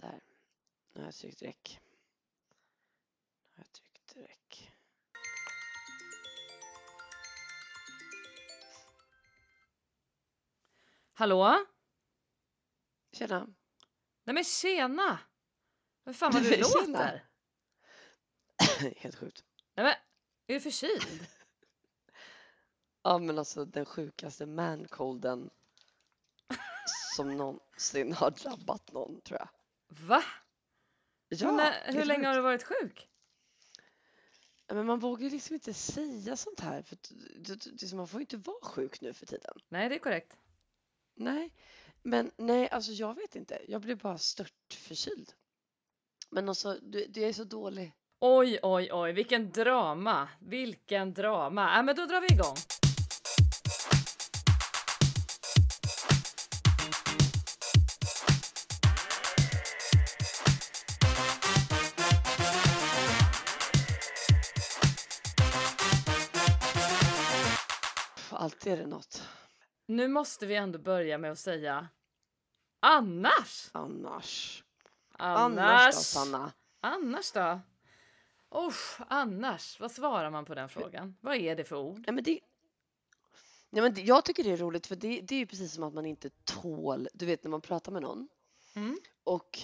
Där. Nu har jag tryckt räck. Nu har jag tryckt räck. Hallå? Tjena. Nej men tjena! Vad fan vad du låter? Helt sjukt. Nej men, är du förkyld? Ja men alltså den sjukaste mancolden som någonsin har drabbat någon tror jag. Va? Ja, när, hur länge har du varit sjuk? Men man vågar ju liksom inte säga sånt här för man får ju inte vara sjuk nu för tiden. Nej, det är korrekt. Nej, men nej, alltså jag vet inte. Jag blev bara stört förkyld. Men alltså, du, du är så dålig. Oj, oj, oj, vilken drama! Vilken drama! Ja, men då drar vi igång. Alltid är det något. Nu måste vi ändå börja med att säga annars. Annars. Annars. Annars då, Sanna? Annars då? Usch, annars. Vad svarar man på den frågan? Vad är det för ord? Nej, men det, nej, men det, jag tycker det är roligt för det, det är ju precis som att man inte tål, du vet när man pratar med någon Mm. och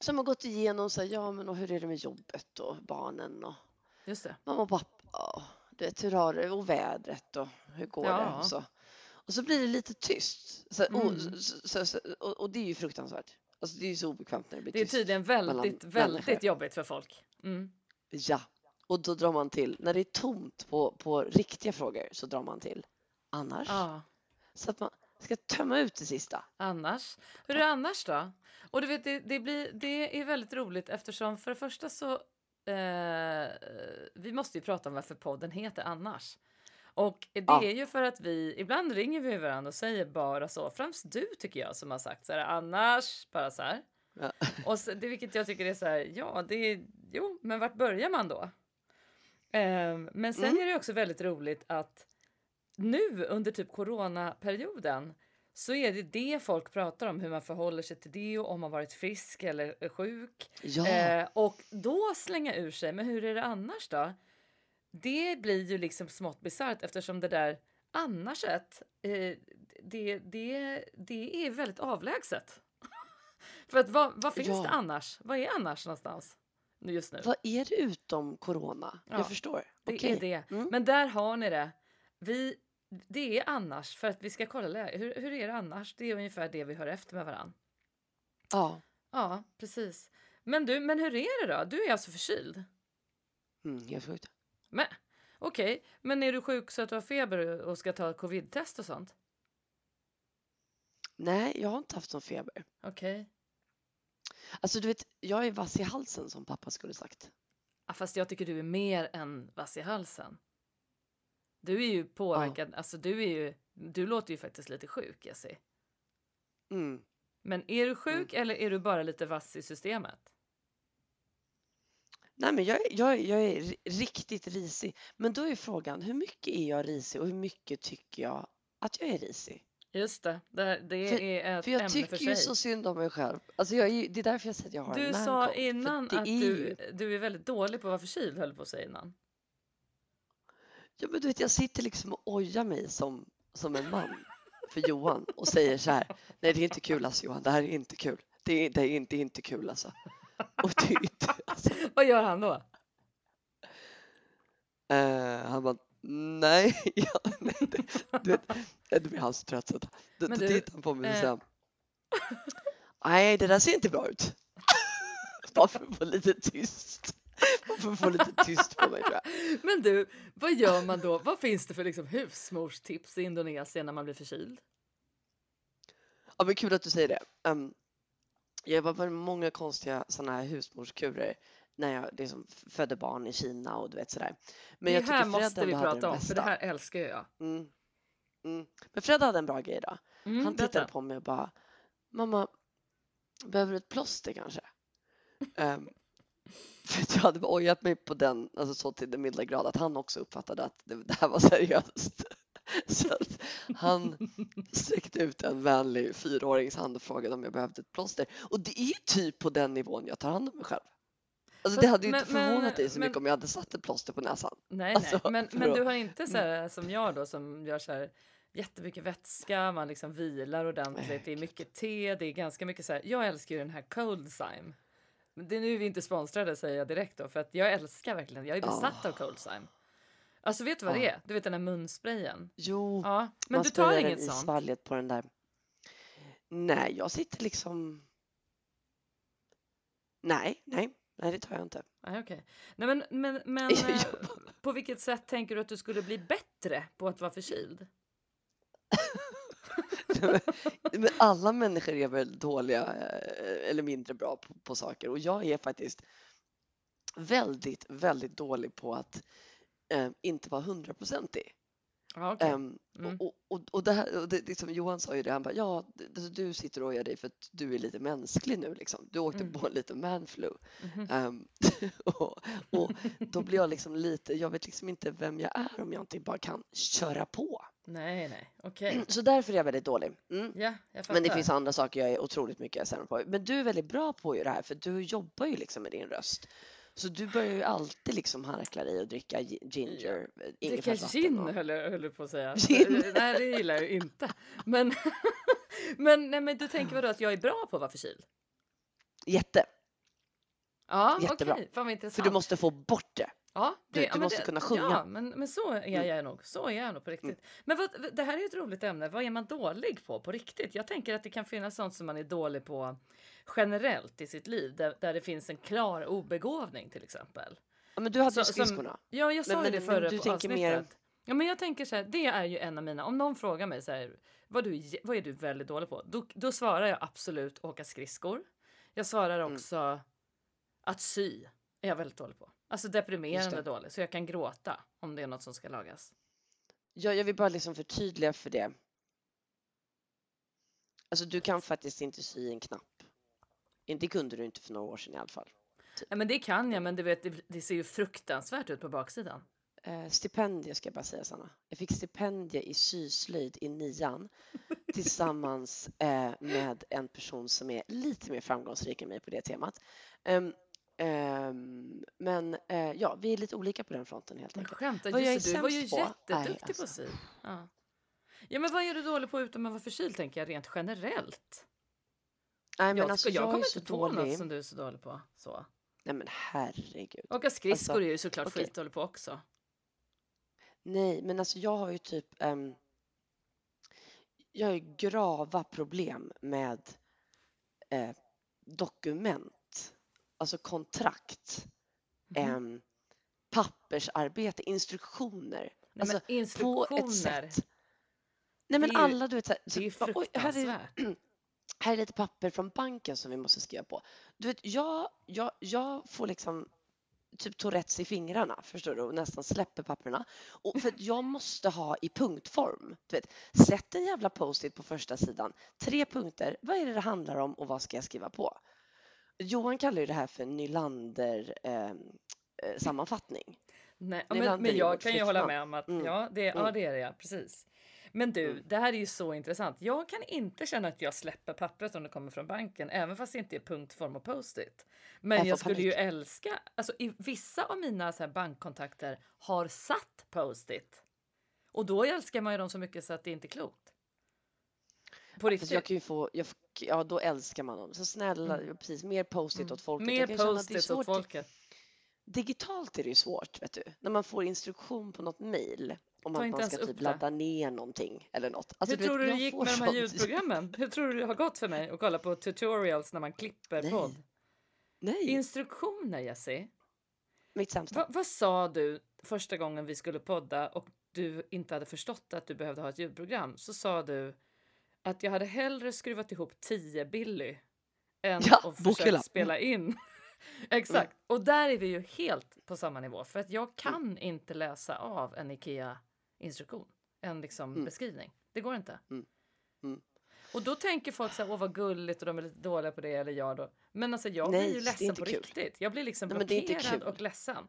som har gått igenom så här, ja men och hur är det med jobbet och barnen och Just det. mamma och pappa och du vet hur har det och vädret och hur går det Ja. och så. Och så blir det lite tyst. Så, och, Mm. så, så, så, och, och det är ju fruktansvärt. Alltså det är ju så obekvämt när det blir Det är tyst. tydligen mellan väldigt, människor. väldigt jobbigt för folk. Mm. Ja, och då drar man till. När det är tomt på, på riktiga frågor så drar man till. Annars? Ja, Så att man ska tömma ut det sista. annars. Hur är det annars då? Och du vet, det, det, blir, det är väldigt roligt eftersom för det första så eh, vi måste ju prata om varför podden heter Annars. Och det Ja. är ju för att vi ibland ringer vi varandra och säger bara så. Främst du tycker jag som har sagt så här annars bara så här. Ja. Och så, det vilket jag tycker är så här. Ja, det är jo, men vart börjar man då? Ehm, men sen Mm. är det också väldigt roligt att nu under typ coronaperioden så är det det folk pratar om, hur man förhåller sig till det och om man varit frisk eller sjuk. Ja, Eh, och då slänga ur sig, men hur är det annars då? Det blir ju liksom smått bisarrt eftersom det där annarset, eh, det, det, det är väldigt avlägset. För att vad, vad finns Ja. det annars? Vad är annars någonstans just nu? vad är det utom corona? Ja, Jag förstår. Det Okej. är det. Mm. Men där har ni det. Vi, det är annars, för att vi ska kolla läge. Hur, hur är det annars? Det är ungefär det vi hör efter med varann. Ja, Ja, precis. Men du, men hur är det då? Du är alltså förkyld? mm, helt sjukt. Men okej, men är du sjuk så att du har feber och ska ta covid-test och sånt? Nej, jag har inte haft någon feber. Okej. Alltså du vet, jag är vass i halsen som pappa skulle sagt. Ja, fast jag tycker du är mer än vass i halsen. Du är ju påverkad, alltså du är ju, du låter ju faktiskt lite sjuk Jessie. Mm. Men är du sjuk eller är du bara lite vass i systemet? Nej, men jag, jag, jag är ri- riktigt risig. Men då är frågan, hur mycket är jag risig och hur mycket tycker jag att jag är risig? Just det, det, det För- är ett För jag ämne tycker för sig. ju så synd om mig själv. Alltså jag är, det är därför jag säger att jag har Du en sa innan att du, ju- du är väldigt dålig på att vara förkyld höll på att säga innan. Ja, men du vet, jag sitter liksom och ojar mig som, som en man för Johan och säger så här. Nej, det är inte kul alltså Johan. Det här är inte kul. Det är, det är, inte, inte kul alltså. Och det är inte, alltså. Vad gör han då? Eh, han bara, nej. Ja, nej det, du vet, det blir han så trött så då, då du, tittar han på mig och eh, säger nej, det där ser inte bra ut. Bara för att få lite tyst. Bara för att få lite tyst på mig tror jag. Men du, vad gör man då? Vad finns det för liksom husmorstips i Indonesien när man blir förkyld? Ja, men kul att du säger det. Um, jag var på många konstiga sådana här husmorskurer när jag liksom födde barn i Kina och du vet sådär. Men jag det här måste vi prata om, för det här älskar jag. Mm. Mm. Men Fred hade en bra grej då. Mm, Han tittade berätta. på mig och bara Mamma, behöver du ett plåster kanske? um, jag hade ojat mig på den, alltså så till den milda grad att han också uppfattade att det, det här var seriöst. Så han sträckte ut en vänlig fyraåringshand och frågade om jag behövde ett plåster. Och det är ju typ på den nivån jag tar hand om mig själv. Alltså det Fast- hade ju men- inte förvånat men- dig så men- mycket om jag hade satt ett plåster på näsan. Nej, Alltså, nej. Men, men du har inte så här som jag då som gör så här jättemycket vätska, man liksom vilar ordentligt, det är mycket te, det är ganska mycket så här. Jag älskar ju den här Cold Zyme. Men Det är nu vi inte sponsrade säger jag direkt då för att jag älskar verkligen, jag är besatt av Cold Zyme. Alltså vet du vad det Ja. är? Du vet den här munsprayen? Jo, Ja, men man du tar sprayar inget den i sånt? svalget på den där. Nej, jag sitter liksom... Nej, nej, nej det tar jag inte. Nej, okej. Nej, men, men, men eh, på vilket sätt tänker du att du skulle bli bättre på att vara förkyld? Men alla människor är väl dåliga eh, eller mindre bra på, på saker och jag är faktiskt väldigt, väldigt dålig på att eh, inte vara hundraprocentig. Ja, okej. Mm. och, och, och det här, och det, liksom Johan sa ju det, han bara ja, du sitter och ojar dig för att du är lite mänsklig nu liksom. Du åkte Mm. på en liten manflu. Mhm. Ehm, och, och då blir jag liksom lite, jag vet liksom inte vem jag är om jag inte bara kan köra på. Nej, nej, okej. Så därför är jag väldigt dålig. Mm. Ja, jag fattar. Men det finns andra saker jag är otroligt mycket sämre på. Men du är väldigt bra på ju det här för du jobbar ju liksom med din röst. Så du börjar ju alltid liksom harkla dig och dricka gi- ginger, eh, Dricka gin och- höll jag, höll jag på att säga. Gin. Nej, det gillar jag ju inte. Men, men, nej, men du tänker vadå att jag är bra på att vara förkyld? Jätte, Ja, Jättebra. okej. Fan vad intressant. för du måste få bort det. Ja, du- det, du ja, men måste det, kunna sjunga. Ja, men, men så är Mm. jag nog. Så är jag nog på riktigt. Men vad, det här är ett roligt ämne. Vad är man dålig på på riktigt? Jag tänker att det kan finnas sånt som man är dålig på generellt i sitt liv. Där, där det finns en klar obegåvning till exempel. Ja, men du hade Så- ju som- skridskorna. Ja, jag sa Men- ju men- det men förra du på tänker avsnittet. mer- Ja, men jag tänker så här, det är ju en av mina, om någon frågar mig så här, vad, du, vad är du väldigt dålig på? Då, då svarar jag absolut åka skridskor. Jag svarar Mm. också att sy är jag väldigt dålig på. Alltså deprimerande dålig, så jag kan gråta om det är något som ska lagas. Jag, jag vill bara liksom förtydliga för det. Alltså du kan faktiskt inte sy en knapp. Det kunde du inte för några år sedan i alla fall. Nej, men det kan jag, men du vet, det, det ser ju fruktansvärt ut på baksidan. Eh, stipendier ska jag bara säga Sanna. Jag fick stipendier i syslöjd i nian tillsammans eh, med en person som är lite mer framgångsrik än mig på det temat. Ehm, ehm, men eh, ja, vi är lite olika på den fronten helt enkelt. skämtar, Vad jag är du var ju på? Jätteduktig på alltså. sy. Ja. ja, men vad är du dålig på utom att vara förkyld tänker jag rent generellt? Nej, men jag, alltså, jag, jag, kommer inte på något dålig. som du är så dålig på. Så. Nej men herregud. Åka skridskor Alltså, är ju såklart okej. skitdålig på också. Nej, men alltså jag har ju typ ehm, jag har ju grava problem med eh, dokument, alltså kontrakt, Mhm. ehm, pappersarbete, instruktioner. Nej, alltså, men på instruktioner. ett sätt. Nej men ju- alla du vet så här, Det är ju oj, här, är, fruktansvärt. här är lite papper från banken som vi måste skriva på. Du vet, jag, jag, jag får liksom typ Tourettes i fingrarna, förstår du, och nästan släpper papperna. Och för jag måste ha i punktform. Du vet, sätt en jävla post-it på första sidan. Tre punkter, vad är det det handlar om och vad ska jag skriva på? Johan kallar ju det här för Nylander eh, eh, sammanfattning. Nej, ja, men, men ju jag kan ju hålla med om att Mm. ja, det, ja, Mm. det är det, ja, precis. Men du, Mm. det här är ju så intressant. Jag kan inte känna att jag släpper pappret om det kommer från banken, även fast det inte är punktform och post-it. Men Jag jag, skulle ju panik. älska, alltså i vissa av mina så bankkontakter har satt post-it. Och då älskar man ju dem så mycket så att det inte är klokt. På riktigt. jag kan ju få, jag, ja då älskar man dem. Så snälla, precis, mer post-it Mm. åt folket. Mer det post-it åt folket. Digitalt är det ju svårt, vet du. När man får instruktion på något mejl om att man ska typ det. ladda ner någonting eller något. Alltså, Hur vet, tror du det jag gick får med de här ljudprogrammen? Hur tror du det har gått för mig att kolla på tutorials när man klipper Nej. podd? Nej, Instruktioner Jessie. mitt sämsta. Va, vad sa du första gången vi skulle podda och du inte hade förstått att du behövde ha ett ljudprogram? Så sa du att jag hade hellre skruvat ihop 10 Billy än Ja, att bokhylla. försökt spela in. Exakt. Och där är vi ju helt på samma nivå för att jag kan inte läsa av en IKEA instruktion, en liksom Mm. beskrivning. Det går inte. Mm. Mm. Och då tänker folk så här, åh vad gulligt och de är lite dåliga på det eller jag då. Men alltså jag Nej, blir ju ledsen på kul. riktigt. Jag blir liksom Nej, blockerad och ledsen.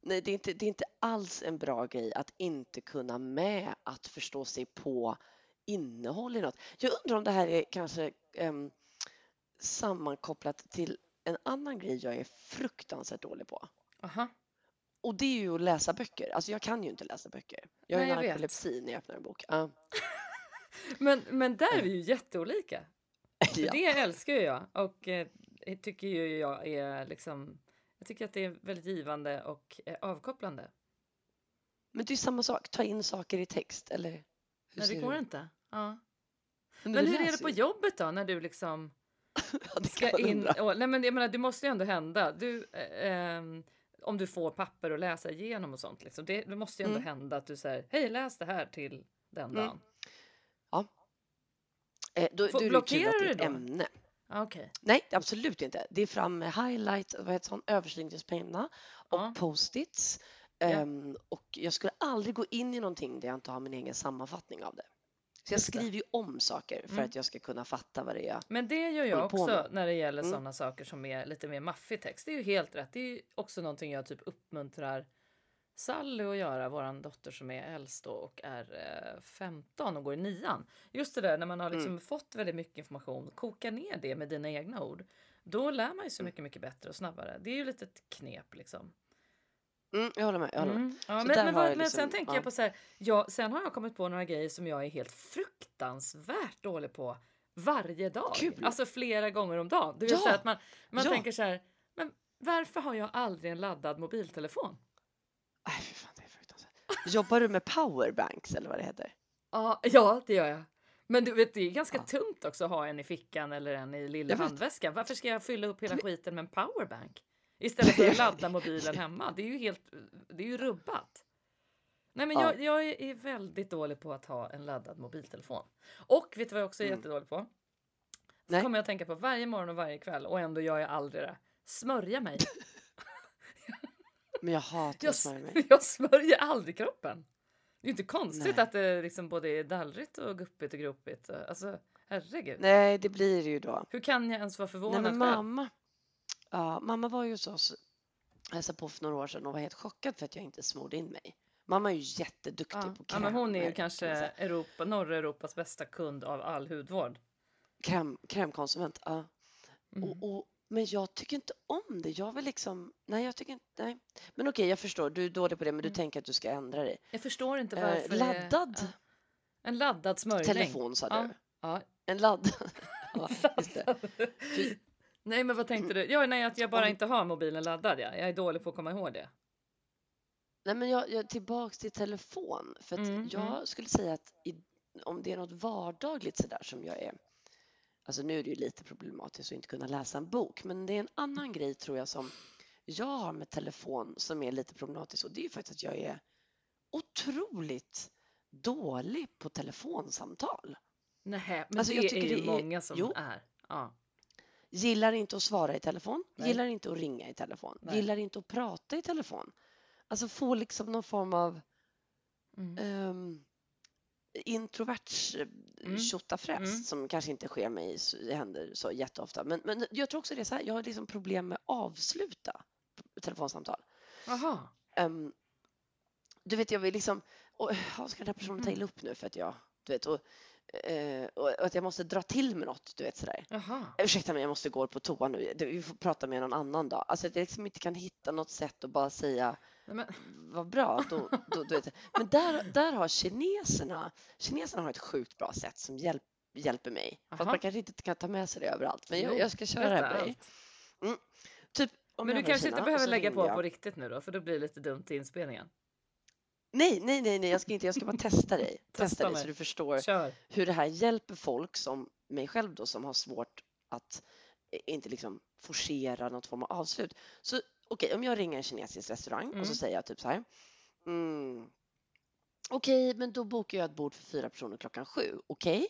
Nej, det är, inte, det är inte alls en bra grej att inte kunna med att förstå sig på innehåll i något. Jag undrar om det här är kanske um, sammankopplat till en annan grej jag är fruktansvärt dålig på. Aha. Och det är ju att läsa böcker. Alltså jag kan ju inte läsa böcker. Jag har jag narkolepsi när jag öppnar en bok. Ja. Men, men där är vi ju jätteolika. Ja. det älskar ju jag och eh, tycker ju jag är liksom. Jag tycker att det är väldigt givande och eh, avkopplande. Men det är samma sak, ta in saker i text eller? Nej, det går du? inte. Ja. Men, Men du hur är det på jobbet då när du liksom Ja, ska in? Och, nej, men jag menar, det måste ju ändå hända. Du, eh, ehm, om du får papper att läsa igenom och sånt. Liksom. Det, det måste ju ändå Mm. hända att du säger hej läs det här till den Mm. dagen. Eh, då, Får- kul blockerar du då? ämne. Ah, Okej. Nej, absolut inte. Det är fram med highlight, vad heter sån, överstrykningspenna och Ja. post-its. Ja. Ehm, och jag skulle aldrig gå in i någonting där jag inte har min egen sammanfattning av det. Så jag skriver ju om saker för Mm. att jag ska kunna fatta vad det är. Men det gör jag också när det gäller Mm. sådana saker som är lite mer maffig text. Det är ju helt rätt. Det är ju också någonting jag typ uppmuntrar Sally att göra, våran dotter som är äldst då och är eh, 15 och går i nian. Just det där när man har liksom Mm. fått väldigt mycket information, koka ner det med dina egna ord. Då lär man ju så Mm. mycket, mycket bättre och snabbare. Det är ju lite ett knep liksom. Mm, jag håller med. Jag håller med. Mm. Ja, men men, men sen liksom- tänker ja. jag på så här, ja, sen har jag kommit på några grejer som jag är helt fruktansvärt dålig på varje dag. Kul. Alltså flera gånger om dagen. Det vill Ja. att man, man Ja. tänker så här, men varför har jag aldrig en laddad mobiltelefon? Nej, fy fan, det är fruktansvärt. Jobbar du med powerbanks eller vad det heter? Ja, ja det gör jag. Men du vet, det är ganska Ja. tungt också att ha en i fickan eller en i lilla vet. handväskan. Varför ska jag fylla upp hela skiten med en powerbank? Istället för att ladda mobilen hemma. Det är ju helt, det är ju rubbat. Nej men Ja. jag, jag är- väldigt dålig på att ha en laddad mobiltelefon. Och vet du vad jag också är Mm. jättedålig på? Nej. kommer jag att tänka på varje morgon och varje kväll och ändå gör jag aldrig det. Smörja mig. Men jag hatar att smörja mig. jag smörjer aldrig kroppen. Det är inte konstigt Nej. att det liksom både är dallrigt och guppigt och gropigt. Alltså herregud. Nej, det blir det ju då. Hur kan jag ens vara Nej, förvånad men själv? Mamma. Ja, mamma var ju hos oss hälsade på för några år sedan och var helt chockad för att jag inte smorde in mig. Mamma är ju jätteduktig Ja. på ja, krämer. men hon är ju kanske. Europa, norra Europas bästa kund av all hudvård. Kräm, krämkonsument. Ja. Mm. Och, och, men jag tycker inte om det. Jag vill liksom... Nej, jag tycker inte... Nej. Men okej, jag förstår. Du är dålig på det, men du Mm. tänker att du ska ändra dig. Jag förstår inte Eh, varför. det- laddad Ja. En laddad smörjning. telefon, sa Ja. du. Ja. En laddad... ja, just det. Nej, men vad tänkte du? Ja, nej, att jag bara inte har mobilen laddad. Ja. Jag är dålig på att komma ihåg det. Nej, men jag, jag tillbaks till telefon. För att Mm, jag mm. skulle säga att i, om det är något vardagligt sådär som jag är... Alltså nu är det ju lite problematiskt att inte kunna läsa en bok, men det är en annan grej tror jag som jag har med telefon som är lite problematisk och det är ju faktiskt att jag är otroligt dålig på telefonsamtal. Nej, men Alltså, det jag är ju det är- många som jo. är. Ja. Gillar inte att svara i telefon, Nej. gillar inte att ringa i telefon, Nej. gillar inte att prata i telefon. Alltså få liksom någon form av Mm. um, introverts Mm. tjottafräs Mm. som kanske inte sker mig det händer så jätteofta. Men, men jag tror också det är så här, jag har liksom problem med att avsluta telefonsamtal. Aha. Ehm, du vet, jag vill liksom, och, ska den här personen ta Mm. illa upp nu för att jag, du vet, och, eh, och, att jag måste dra till med något, du vet sådär. Jaha. Ursäkta mig, jag måste gå på toa nu. Vi får prata med någon annan dag. Alltså att jag liksom inte kan hitta något sätt att bara säga Nej, men, vad bra. Då, då, du vet. Men där, där har kineserna, kineserna har ett sjukt bra sätt som hjälp, hjälper mig. Fast Aha. man kanske inte kan ta med sig det överallt. Men jag, jag ska köra det här på dig. allt. Typ, Men du i kanske Kina inte behöver lägga på jag. på riktigt nu då, för då blir det lite dumt till inspelningen. Nej, nej, nej, nej, jag ska inte. Jag ska bara testa dig. Testa testa dig så du förstår Kör. hur det här hjälper folk som mig själv då som har svårt att eh, inte liksom forcera något form av avslut. Så okej, om jag ringer en kinesisk restaurang och så Mm. säger jag typ så här. Mm, okej, men då bokar jag ett bord för fyra personer klockan sju. Okej?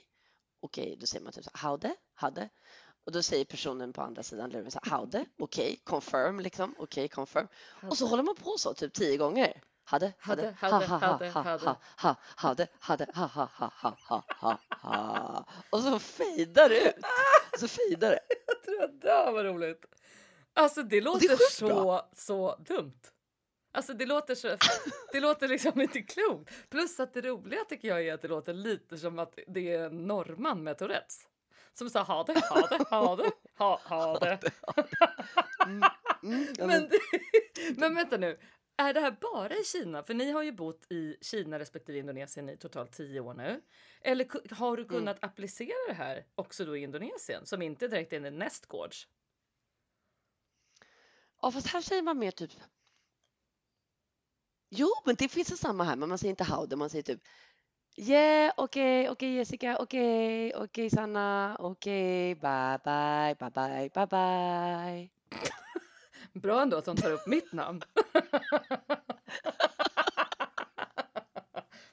Okej, då säger man typ så här, hade, hade. Och då säger personen på andra sidan luren så här, hade, okej, confirm liksom, okej, confirm. Och så håller man på så typ tio gånger. Hade, hade, Hade, ha, hade, ha, hade, ha, hade. ha, ha, hade, hade, ha, ha, ha, ha, ha, ha, ha. Och så fejdar det ut. Så fejdar det. Jag tror att det var roligt. Alltså det låter sjukt så, bra. så dumt. Alltså det låter så, det låter liksom inte klokt. Plus att det roliga tycker jag är att det låter lite som att det är en norrman med Tourettes. Som sa ha det, ha det, ha det, ha, ha det. Mm, mm, ja, Men, men, men vänta nu, är det här bara i Kina? För ni har ju bott i Kina respektive Indonesien i totalt tio år nu. Eller har du kunnat applicera det här också då i Indonesien som inte direkt är en nästgårds? ja, fast här säger man mer typ Jo, men det finns det samma här, men man säger inte howdy, man säger typ Yeah, okej, okej Jessica, okej, okej Sanna, okej, bye bye, bye bye, bye bye. Bra ändå att de tar upp mitt namn.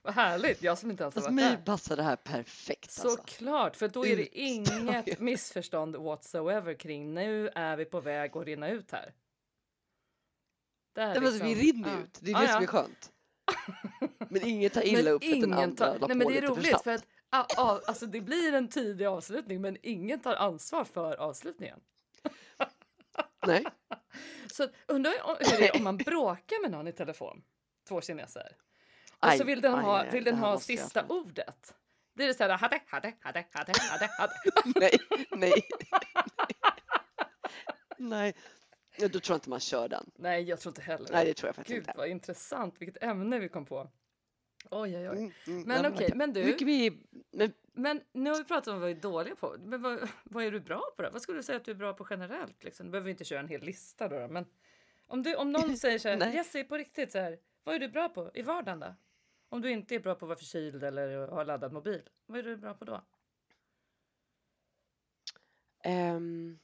Vad härligt, jag som inte ens har Fast varit mig där. passar det här perfekt alltså. Såklart, för då är det inget missförstånd whatsoever kring nu är vi på väg att rinna ut här. Nej, men alltså, vi liksom- rinner ja. ut, det är det ja. som är skönt. Men ingen tar illa Men upp för att den ingen andra tar, nej, men det är för roligt för att ah, ah, alltså det blir en tidig avslutning men ingen tar ansvar för avslutningen. Nej. Så undrar jag hur det är om man bråkar med någon i telefon, två kineser. Och Aj, så vill den aj, ha, vill den ha jag sista få. ordet. Det är så här, hade, hade, hade, hade, hade, hade. nej, nej. nej. Då tror jag inte man kör den. Nej, jag tror inte heller Nej, det tror jag faktiskt Gud inte. vad intressant, vilket ämne vi kom på. Oj, oj, oj. Mm, mm, Men okej, men du- Mycket vi, men, Men nu har vi pratat om vad vi är dåliga på. Men vad, vad är du bra på då? Vad skulle du säga att du är bra på generellt? Liksom? Du behöver inte köra en hel lista då. då, Men om, du, om någon säger så här, Nej. Jessie på riktigt så här, vad är du bra på i vardagen då? Om du inte är bra på att vara förkyld eller har laddad mobil, vad är du bra på då? ehm,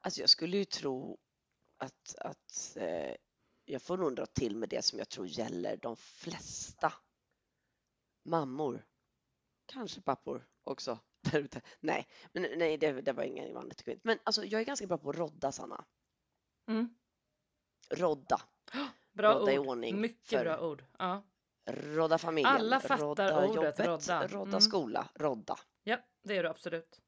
alltså jag skulle ju tro att, att eh, jag får nog dra till med det som jag tror gäller de flesta mammor. Kanske pappor också där ute. Nej, men nej, det, det var ingen vanligt kvinnligt. Men alltså, jag är ganska bra på att rodda, Sanna. Mm. Rodda. Bra Rodda i ord. ordning Mycket för- bra ord. Ja. Rodda familjen, Alla fattar rodda ordet jobbet, rodda. rodda Mm. skola, rodda. ja, det är du absolut.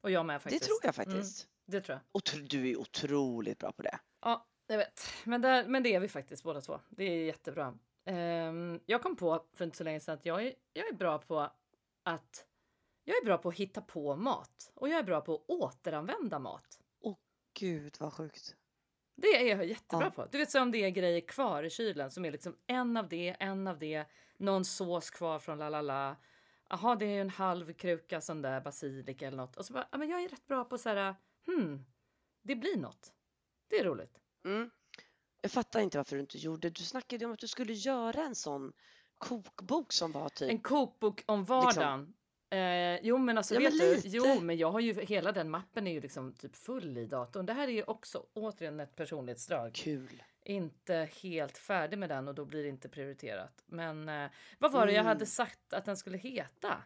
Och jag med faktiskt. Det tror jag Mm, faktiskt. det tror jag. Och du är otroligt bra på det. Ja, jag vet. Men, där, men det är vi faktiskt båda två. Det är jättebra. Ehm, jag kom på för inte så länge sedan att jag är, jag är bra på att jag är bra på att hitta på mat och jag är bra på att återanvända mat. Gud vad sjukt. Det är jag jättebra Ja. på. Du vet så om det är grejer kvar i kylen som är liksom en av det, en av det, någon sås kvar från la la la. Jaha, det är en halv kruka sån där basilika eller något. Och så bara, ja, men jag är rätt bra på så här, hmm, det blir något. Det är roligt. Mm. Jag fattar inte varför du inte gjorde. Du snackade ju om att du skulle göra en sån kokbok som var typ. En kokbok om vardagen. Eh, jo men alltså Ja, vet men du, jo men jag har ju hela den mappen är ju liksom typ full i datorn. Det här är ju också återigen ett personlighetsdrag. Kul. Inte helt färdig med den och då blir det inte prioriterat. Men eh, vad var det jag Mm. hade sagt att den skulle heta?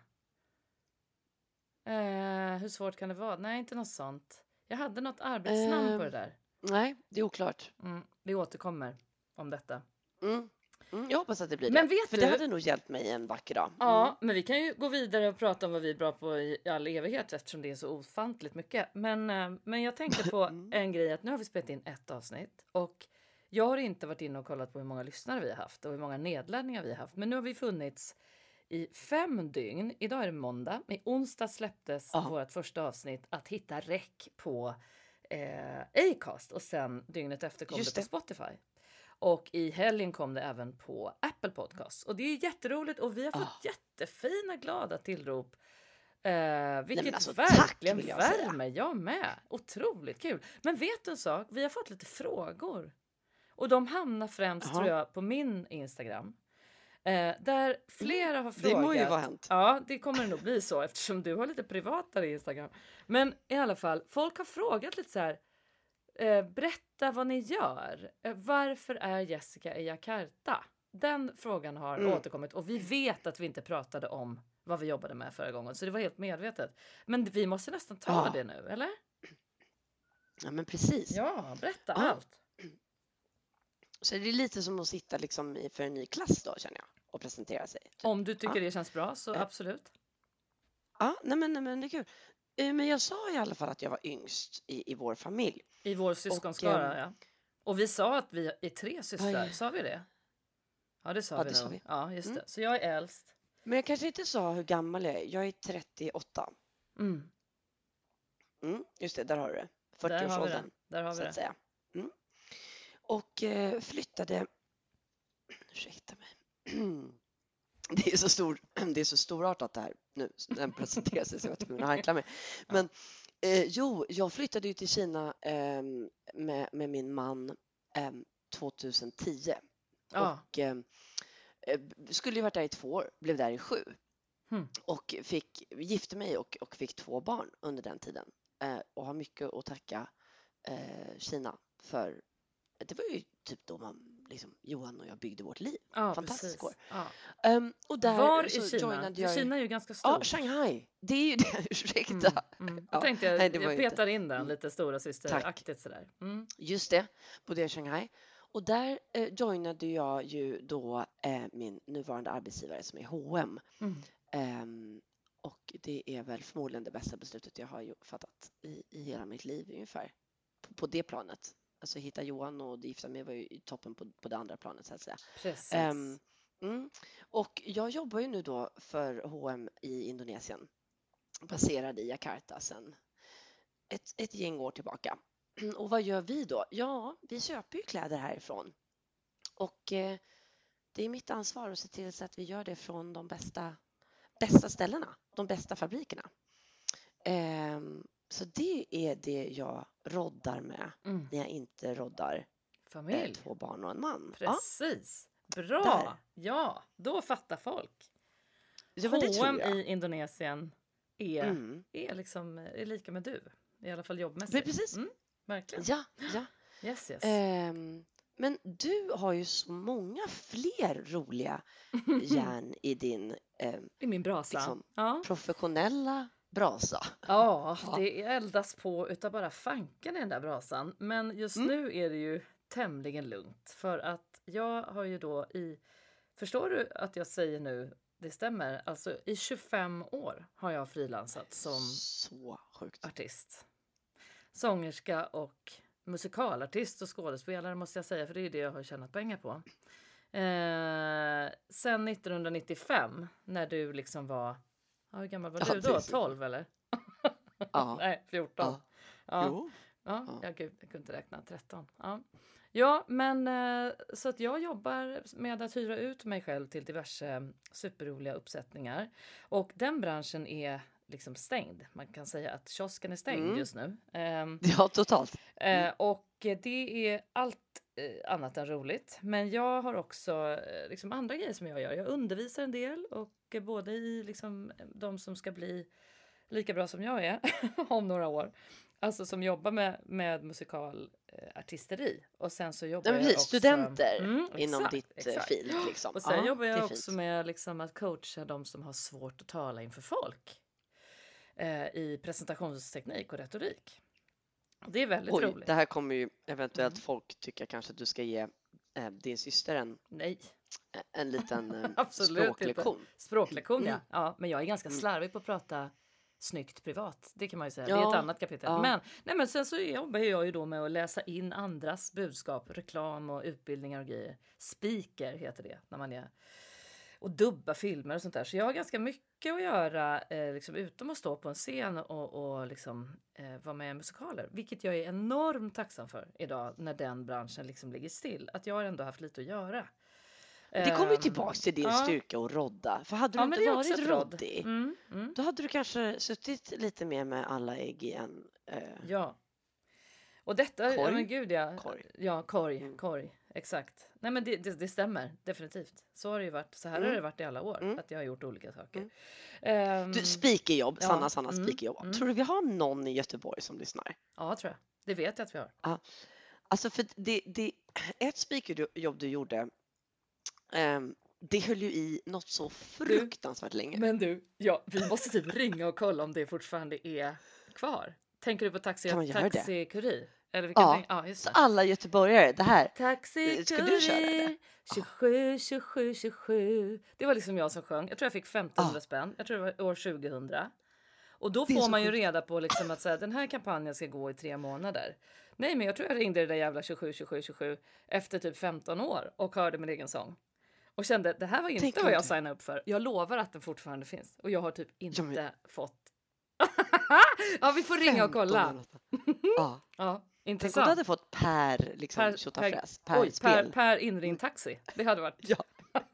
Eh, hur svårt kan det vara? Nej, inte något sånt. Jag hade något arbetsnamn på det Ehm. där. Nej, det är oklart. Mm, vi återkommer om detta. Mm. Mm, jag hoppas att det blir Men det. vet För du- det hade nog hjälpt mig en vacker dag. Mm. Ja, men vi kan ju gå vidare och prata om vad vi är bra på i all evighet eftersom det är så ofantligt mycket. Men, eh, men jag tänkte på Mm. en grej att nu har vi spelat in ett avsnitt och jag har inte varit inne och kollat på hur många lyssnare vi har haft och hur många nedladdningar vi har haft. Men nu har vi funnits i fem dygn. Idag är det måndag. I onsdag släpptes Ja. vårt första avsnitt att hitta räck på eh, Acast och sen dygnet efter kom Just det på. Spotify. Och i helgen kom det även på Apple Podcasts. Och det är jätteroligt och vi har fått Ah. jättefina glada tillrop. Eh, vilket alltså, tack, verkligen vill jag säga. värmer. Jag med. Otroligt kul. Men vet du en sak? Vi har fått lite frågor. Och de hamnar främst Jaha. tror jag på min Instagram. Eh, där flera har Det frågat. må ju vara hänt. Ja, det kommer det nog bli så eftersom du har lite privatare Instagram. Men i alla fall, folk har frågat lite så här. Eh, berätta vad ni gör. Eh, varför är Jessica i Jakarta? Den frågan har Mm. återkommit och vi vet att vi inte pratade om vad vi jobbade med förra gången, så det var helt medvetet. Men vi måste nästan ta Ja. det nu, eller? Ja, men precis. Ja, berätta Ja. allt. Så det är lite som att sitta liksom i, för en ny klass då känner jag och presentera sig. Typ. Om du tycker Ja. det känns bra så Eh. absolut. Ja, nej men, nej men det är kul. Eh, Men jag sa i alla fall att jag var yngst i, i vår familj. I vår syskonskara, ehm, ja. Och vi sa att vi är tre systrar, Oj. sa vi det? Ja, det sa Ja, vi det sa vi. Ja, just Mm. det. Så jag är äldst. Men jag kanske inte sa hur gammal jag är. Jag är 38. Mm. Mm, just det, där har du det. Där har vi 40-årsåldern, det. Där har vi så att det. säga. Mm. Och eh, flyttade... Ursäkta mig. Det är, så stor, det är så storartat det här nu, den presenterar sig så jag var tvungen att harkla mig. Men eh, jo, jag flyttade ju till Kina ehm, med, med min man ehm, 2010 Ja. och ehm, eh, skulle ju varit där i två år, blev där i sju Hmm. och fick, gifte mig och, och fick två barn under den tiden eh, och har mycket att tacka eh, Kina för. Det var ju typ då man, liksom, Johan och jag byggde vårt liv. Ja, Fantastiskt precis. år. Ja. Ehm, och där Var i Kina? jag. Kina är ju ganska stort. Ja, Shanghai. Det är ju det, ursäkta. Mm, mm. Ja, Jag tänkte jag, nej, jag ju inte- petar in den Mm. lite stora systeraktigt sådär. Mm. Just det, bodde jag i Shanghai. Och där eh, joinade jag ju då eh, min nuvarande arbetsgivare som är H&M. Ehm, och det är väl förmodligen det bästa beslutet jag har fattat i, i hela mitt liv ungefär. På, på det planet. Alltså hitta Johan och gifta mig var ju i toppen på, på det andra planet så att säga. Precis. Ehm, mm. Och jag jobbar ju nu då för H&M i Indonesien. Baserad i Jakarta sedan ett, ett gäng år tillbaka. Och vad gör vi då? Ja, vi köper ju kläder härifrån. Och eh, det är mitt ansvar att se till så att vi gör det från de bästa, bästa ställena, de bästa fabrikerna. Ehm, så det är det jag roddar med mm. när jag inte roddar eh, Familj. två barn och en man. Ja, Precis. Bra! Där. Ja, då fattar folk. ja, men H&M i Indonesien är, Mm. är, liksom, är lika med du. I alla fall jobbmässigt. Precis. Mm, verkligen. Ja, ja. Yes, yes. Ehm, men du har ju så många fler roliga järn i din ehm, I min brasa. liksom, ja. professionella brasa. ja, det eldas på utav bara fanken i den där brasan. Men just Mm. nu är det ju tämligen lugnt. För att jag har ju då i... Förstår du att jag säger nu, det stämmer, alltså i 25 år har jag frilansat som Så sjukt. artist. Sångerska och musikalartist och skådespelare måste jag säga, för det är det jag har tjänat pengar på. Eh, sen 1995 när du liksom var, ja, hur gammal var Ja, du då? precis. 12 eller? Ja. Nej, 14. Ja. Jo. Ja, Ja. ja. gud, jag kunde inte räkna. 13. Ja, ja men eh, så att jag jobbar med att hyra ut mig själv till diverse superroliga uppsättningar. Och den branschen är liksom stängd. Man kan säga att kiosken är stängd Mm. just nu. Ehm, Ja, totalt. Eh, och det är allt eh, annat än roligt. Men jag har också liksom andra grejer som jag gör. Jag undervisar en del och både i liksom, de som ska bli lika bra som jag är om några år. Alltså som jobbar med, med musikalartisteri. Och sen så jobbar Ja, jag också... studenter Mm, inom exakt, ditt eh, exakt. fil. Liksom. Och sen Ja, jobbar jag också fint. med liksom att coacha de som har svårt att tala inför folk. Eh, I presentationsteknik och retorik. Det är väldigt Oj, roligt. det här kommer ju eventuellt Mm. folk tycka kanske att du ska ge eh, din syster en, Nej, en liten eh, Absolut språklektion. språklektion ja. Mm. ja. Men jag är ganska Mm. slarvig på att prata snyggt privat. Det kan man ju säga. Det är Ja, ett annat kapitel. ja. Men, nej, men sen så jobbar jag ju då med att läsa in andras budskap, reklam och utbildningar och grejer. Speaker heter det när man är och dubba filmer och sånt där. Så jag har ganska mycket att göra eh, liksom, utom att stå på en scen och, och liksom, eh, vara med i musikaler. Vilket jag är enormt tacksam för idag när den branschen liksom ligger still. Att jag har ändå haft lite att göra. Det kommer ju Ehm, tillbaks till din ja. styrka och rodda. För hade du Ja, inte varit roddig, Mm, mm. då hade du kanske suttit lite mer med alla ägg i en eh, Ja. Och detta, ja Korg? men gud ja. korg. Ja, korg, Mm. korg. Exakt. Nej men det, det, det stämmer definitivt. Så har det ju varit. Så här har Mm. det varit i alla år. Mm. Att jag har gjort olika saker. Ehm, Du, speakerjobb, ja, Sanna Sanna mm, speakerjobb. mm. Tror du vi har någon i Göteborg som lyssnar? ja, tror jag. Det vet jag att vi har. Alltså för det, det, ett speakerjobb du gjorde, ehm, det höll ju i något så fruktansvärt länge. Men du, ja, vi måste typ ringa och kolla om det fortfarande är kvar. Tänker du på taxi, det? taxikurir? Eller Ja. ja, just det. alla göteborgare, det här, Taxi, Ska du köra kurir, det? 27, 27, 27. Det var liksom jag som sjöng. Jag tror jag fick 1500 Ja. spänn. Jag tror det var år 2000. Och då får man ju reda på liksom att så här, den här kampanjen ska gå i tre månader. Nej, men jag tror jag ringde det där jävla 27 27 27 efter typ 15 år och hörde min egen sång. Och kände det här var inte Tänk vad jag signade upp för. Jag lovar att den fortfarande finns och jag har typ inte men- fått. ja, vi får ringa och 15 eller kolla. Ja. Ja, Tänk om du intressant. hade fått per liksom Per- tjotafräs, per- Oj, spel. per, per inringd taxi. Det hade varit. Ja.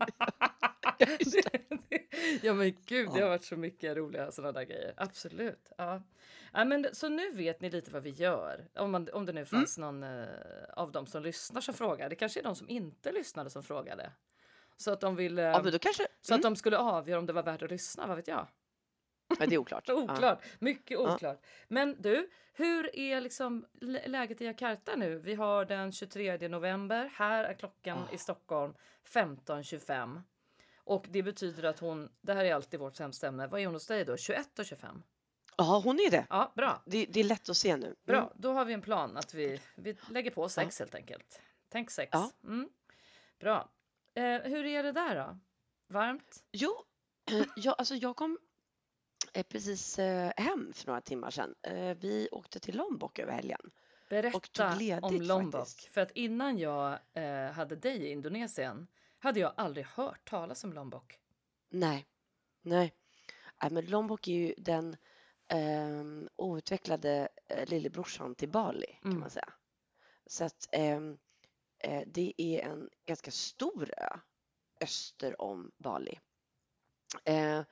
Ja men gud, det har varit så mycket roliga sådana där grejer. Absolut. Ja. Ja, men, så nu vet ni lite vad vi gör. Om, man, om det nu fanns någon eh, av dem som lyssnar som frågar. Det kanske är de som inte lyssnade som frågade. Så att de vill... Eh, Ja, men kanske... så att Mm. de skulle avgöra om det var värt att lyssna, vad vet jag? Ja, det är oklart. Ja. Oklart, mycket Ja. oklart. Men du, hur är liksom lä- läget i Jakarta nu? Vi har den 23 november. Här är klockan Ah. i Stockholm 15.25. Och det betyder att hon, det här är alltid vårt sämsta ämne. Vad är hon hos dig då? 21 och 25? Ja, hon är det. Ja, bra. det. Det är lätt att se nu. Bra, Mm. då har vi en plan att vi, vi lägger på sex helt enkelt. Tänk sex. Ja. Mm. Bra. Eh, hur är det där då? Varmt? Jo, jag, alltså jag kom eh, precis eh, hem för några timmar sedan. Eh, vi åkte till Lombok över helgen. Berätta ledigt om Lombok. faktiskt. För att innan jag eh, hade dig i Indonesien hade jag aldrig hört talas om Lombok. Nej, nej. Nej, men Lombok är ju den eh, outvecklade eh, lillebrorsan till Bali kan Mm. man säga. Så att eh, det är en ganska stor ö öster om Bali. Eh,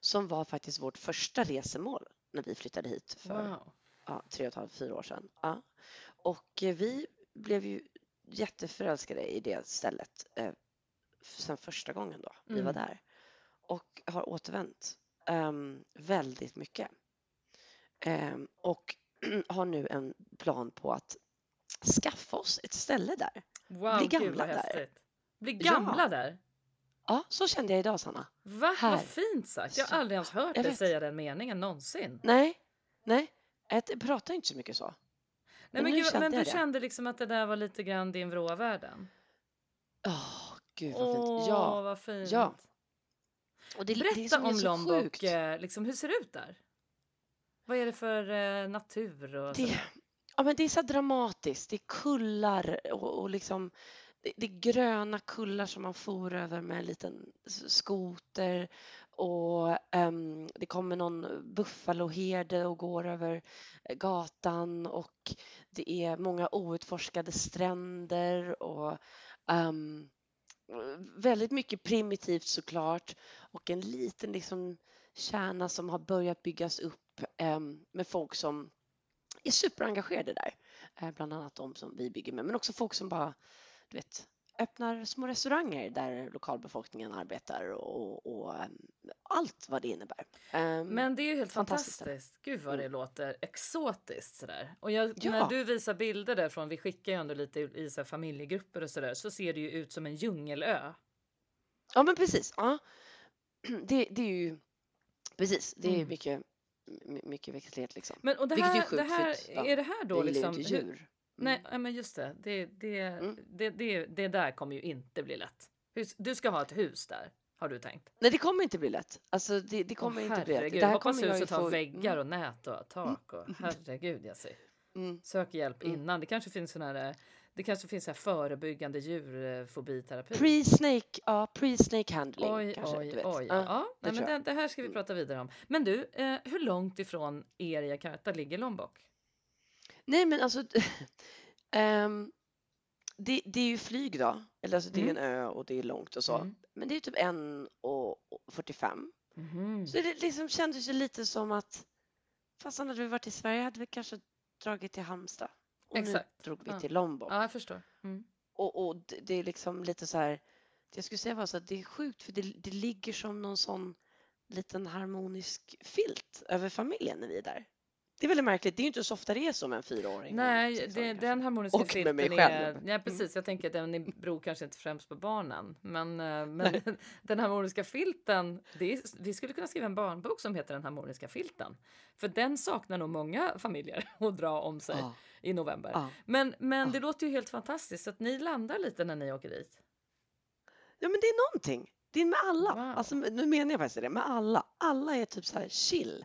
som var faktiskt vårt första resemål när vi flyttade hit för Wow. ja, tre och ett halvt, fyra år sedan. Ja. Och eh, vi blev ju jätteförälskade i det stället eh, sen första gången då vi var Mm. där. Och har återvänt ehm, väldigt mycket. Ehm, och har nu en plan på att skaffa oss ett ställe där. Wow, Bli gamla där. Bli Ja. gamla där? Ja, så kände jag idag Sanna. Va? Här. Vad fint sagt. Jag har Så- aldrig ens hört dig säga den meningen någonsin. Nej, nej, jag pratar inte så mycket så. Nej, Men men gud, kände men du det. kände liksom att det där var lite grann din vrå av världen? Åh, gud vad Åh, fint. Ja, vad fint. ja. och det, det Berätta är om så Lombok. eh, Liksom, hur ser det ut där? Vad är det för eh, natur? Och Det, sådär? Ja, men det är så dramatiskt. Det är kullar och, och liksom det, är gröna kullar som man for över med en liten skoter och um, det kommer någon buffaloherde och går över eh, gatan och det är många outforskade stränder och um, väldigt mycket primitivt såklart och en liten liksom kärna som har börjat byggas upp um, med folk som är superengagerade där. Eh, bland annat de som vi bygger med, men också folk som bara du vet, öppnar små restauranger där lokalbefolkningen arbetar och, och ehm, allt vad det innebär. Ehm, Men det är ju helt fantastiskt. fantastiskt. Gud vad det Mm. låter exotiskt sådär. Och jag, Ja. när du visar bilder därifrån, vi skickar ju ändå lite i, så familjegrupper och sådär, så ser det ju ut som en djungelö. Ja, men precis. Ja. Det, det är ju precis, det är Mm. mycket, my- mycket växtlighet liksom. Men och det Vilket är här, sjukt, det här för ja, är det här då liksom? inte hur- djur. Mm. Nej, men just det. Det, det, Mm. det, det, det där kommer ju inte bli lätt. Du ska ha ett hus där, har du tänkt? Nej, det kommer inte bli lätt. Alltså, det, det kommer Åh, inte bli lätt. Det här hoppas huset har få- väggar Mm, och nät och tak och herregud jag ser. mm. Sök hjälp Mm. innan. Det kanske finns sån här, eh, det kanske finns här förebyggande djurfobiterapi. Pre-snake, ja, pre-snake handling Oj, kanske. oj, oj. Ja. Ja, det nej, men det, det här ska vi Mm. prata vidare om. Men du, eh, hur långt ifrån er Jakarta ligger Lombok? Nej, men alltså, ehm, det, det är ju flyg då. Eller alltså, det är en ö och det är långt och så. Mm. Men det är typ 1.45. Mhm. Så det liksom kändes ju lite som att fastän hade vi varit i Sverige hade vi kanske dragit till Halmstad. Och Exakt. nu drog vi Ja. till Lombok. Ja, jag förstår. Mm. Och, och det, det är liksom lite så här, jag skulle säga var så att det är sjukt för det, det ligger som någon sån liten harmonisk filt över familjen när vi är där. Det är väldigt märkligt, det är ju inte så ofta det är så med en fyraåring. Nej, det, kanske. den harmoniska Och med mig är... själv. Ja, precis. Jag tänker att den beror kanske inte främst på barnen. Men, eh, men den, harmoniska filten, är, vi skulle kunna skriva en barnbok som heter Den harmoniska filten. För den saknar nog många familjer att dra om sig Ja, i november. ja. Men, men Ja. det låter ju helt fantastiskt att ni landar lite när ni åker dit. ja, men det är någonting. Det är med alla. Wow. Alltså, nu menar jag faktiskt det, med alla. Alla är typ så här chill.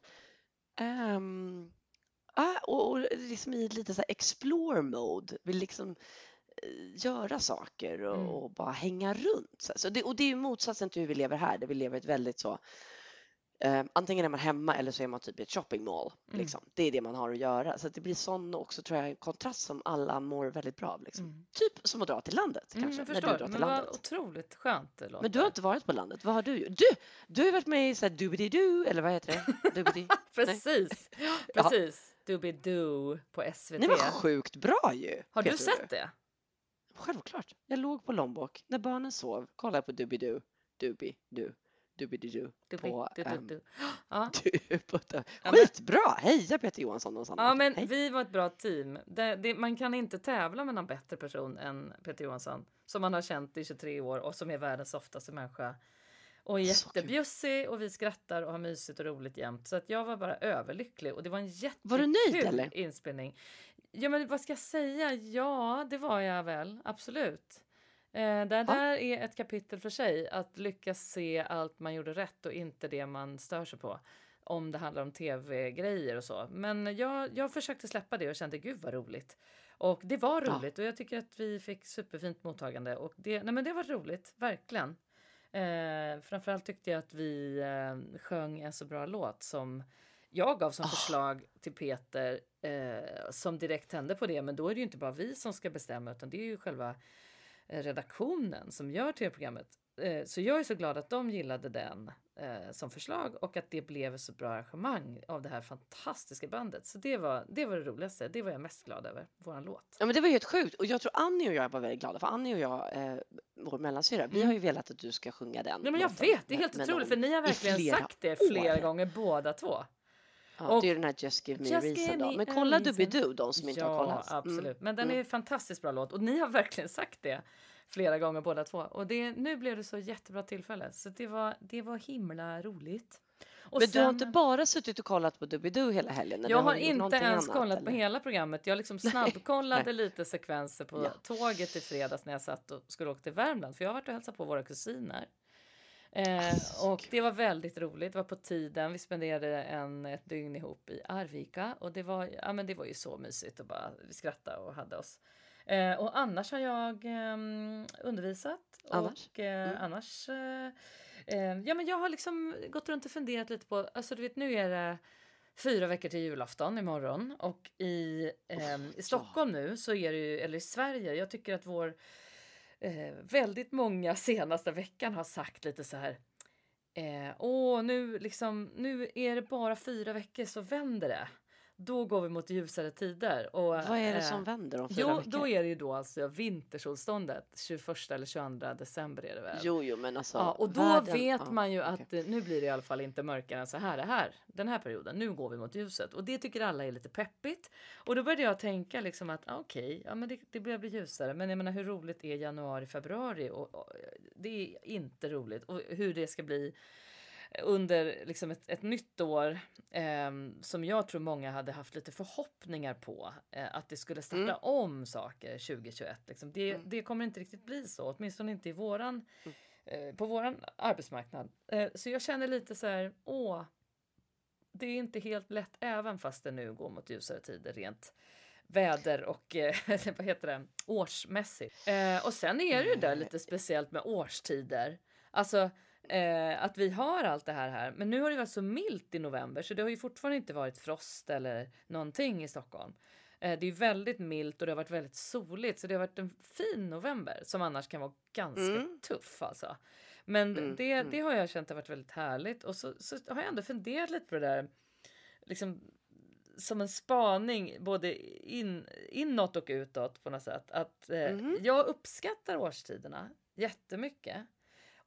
Ehm, ah, och, och liksom i lite så explore mode, vill liksom eh, göra saker och, Mm. och bara hänga runt. Så, så det, och det är ju motsatsen till hur vi lever här, där vi lever ett väldigt så eh, antingen är man hemma eller så är man typ i ett shopping mall. Mm. Liksom. Det är det man har att göra. Så att det blir sån också tror jag kontrast som alla mår väldigt bra av. Liksom. Mm. Typ som att dra till landet Mm, kanske, när du drar till men vad landet. otroligt skönt det låter. Men du har inte varit på landet, vad har du gjort? Du, du har varit med i såhär doobity-doo, eller vad heter det? Precis, precis. Doobidoo på SVT. Det var sjukt bra ju! Har du sett det? Självklart. Jag låg på Lombok när barnen sov, kollade på Doobidoo, Doobidoo, Doobidoo Doobie- på... du- du- ehm, du. Ja. Skitbra! Heja Peter Johansson och Sanna. Ja, men Hej. vi var ett bra team. Det, det, man kan inte tävla med någon bättre person än Peter Johansson som man har känt i 23 år och som är världens softaste människa. Och jättebjussig och vi skrattar och har mysigt och roligt jämt. Så att jag var bara överlycklig och det var en jättekul inspelning. Ja, men vad ska jag säga? Ja, det var jag väl. Absolut. Eh, där, där är ett kapitel för sig. Att lyckas se allt man gjorde rätt och inte det man stör sig på. Om det handlar om tv-grejer och så. Men jag, jag försökte släppa det och kände gud vad roligt. Och det var Ja. roligt och jag tycker att vi fick superfint mottagande. Och det, nej men det var roligt, verkligen. Eh, framförallt tyckte jag att vi eh, sjöng en så bra låt som jag gav som Ah. förslag till Peter eh, som direkt tände på det. Men då är det ju inte bara vi som ska bestämma utan det är ju själva eh, redaktionen som gör tv-programmet. Eh, så jag är så glad att de gillade den eh, som förslag och att det blev ett så bra arrangemang av det här fantastiska bandet. Så det var det, var det roligaste. Det var jag mest glad över, våran låt. Ja men det var ju helt sjukt och jag tror Annie och jag var väldigt glada för Annie och jag, eh, vår mellansyra, vi har ju velat att du ska sjunga den. Mm. Ja, men jag låten vet, det är helt otroligt för ni har verkligen sagt det flera år. gånger båda två. Ja, Och- det är den här Just Give Me a Just Reason give då. me Men a kolla reason. Doobidoo, de som inte har Ja, kollat. Mm. absolut. Men den mm. är en fantastiskt bra låt och ni har verkligen sagt det flera gånger båda två. Och det, nu blev det så jättebra tillfälle så det var, det var himla roligt. Och Men du har sen- inte bara suttit och kollat på Doobidoo hela helgen? jag har inte ens annat, kollat på eller? hela programmet. Jag liksom snabbkollade nej. lite sekvenser på Ja. tåget i fredags när jag satt och skulle åka till Värmland. För jag har varit och hälsat på våra kusiner. Eh, så och det var väldigt roligt. Det var på tiden. Vi spenderade en, ett dygn ihop i Arvika och det var, ja, men det var ju så mysigt och bara vi skrattade och hade oss. Eh, och annars har jag ehm, undervisat Annars? och eh, Mm. annars eh, eh, ja, men jag har liksom gått runt och funderat lite på, alltså du vet nu är det fyra veckor till julafton imorgon och i, ehm, i Stockholm nu så är det ju, eller i Sverige, jag tycker att vår eh, väldigt många senaste veckan har sagt lite så här eh, Åh, nu liksom, nu är det bara fyra veckor så vänder det. Då går vi mot ljusare tider. Och, Vad är det eh, som vänder om fyra Jo, veckor? då är det ju då alltså vintersolståndet, 21 eller 22 december är det väl? Jo, jo, men alltså. Ja, och då världen- vet man ju att eh, nu blir det i alla fall inte mörkare än så här, det här den här perioden. Nu går vi mot ljuset och det tycker alla är lite peppigt. Och då började jag tänka liksom att ah, okej, ja, men det, det börjar bli ljusare. Men jag menar hur roligt är januari, februari? Och, och, det är inte roligt och hur det ska bli under liksom ett, ett nytt år ehm, som jag tror många hade haft lite förhoppningar på eh, att det skulle starta Mm. om saker 2021. Liksom. Det, Mm. det kommer inte riktigt bli så, åtminstone inte i våran, eh, på våran arbetsmarknad. Eh, så jag känner lite så här, åh, det är inte helt lätt även fast det nu går mot ljusare tider rent väder och eh, vad heter det, årsmässigt. Eh, och sen är det ju där lite speciellt med årstider. Alltså eh, att vi har allt det här här. Men nu har det varit så milt i november så det har ju fortfarande inte varit frost eller någonting i Stockholm. Eh, det är väldigt milt och det har varit väldigt soligt så det har varit en fin november som annars kan vara ganska Mm. tuff alltså. Men Mm, det, mm. det har jag känt har varit väldigt härligt och så, så har jag ändå funderat lite på det där liksom som en spaning både in, inåt och utåt på något sätt. Att eh, Mhm. jag uppskattar årstiderna jättemycket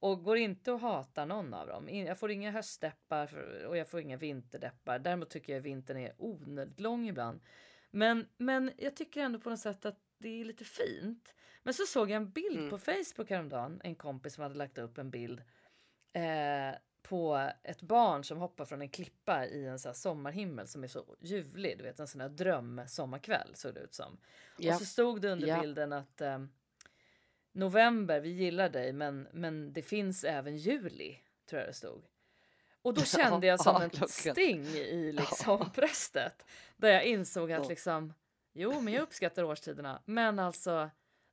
och går inte och hatar någon av dem. Jag får inga höstdeppar och jag får inga vinterdeppar. Däremot tycker jag vintern är onödigt lång ibland. Men, men jag tycker ändå på något sätt att det är lite fint. Men så såg jag en bild Mm. på Facebook häromdagen. En kompis som hade lagt upp en bild eh, på ett barn som hoppar från en klippa i en så sommarhimmel som är så ljuvlig. Du vet en sån här dröm sommarkväll såg det ut som. Ja. Och så stod det under Ja. bilden att eh, november, vi gillar dig, men, men det finns även juli, tror jag det stod. Och då kände jag som ett sting i liksom bröstet. Där jag insåg att liksom, jo men jag uppskattar årstiderna. Men alltså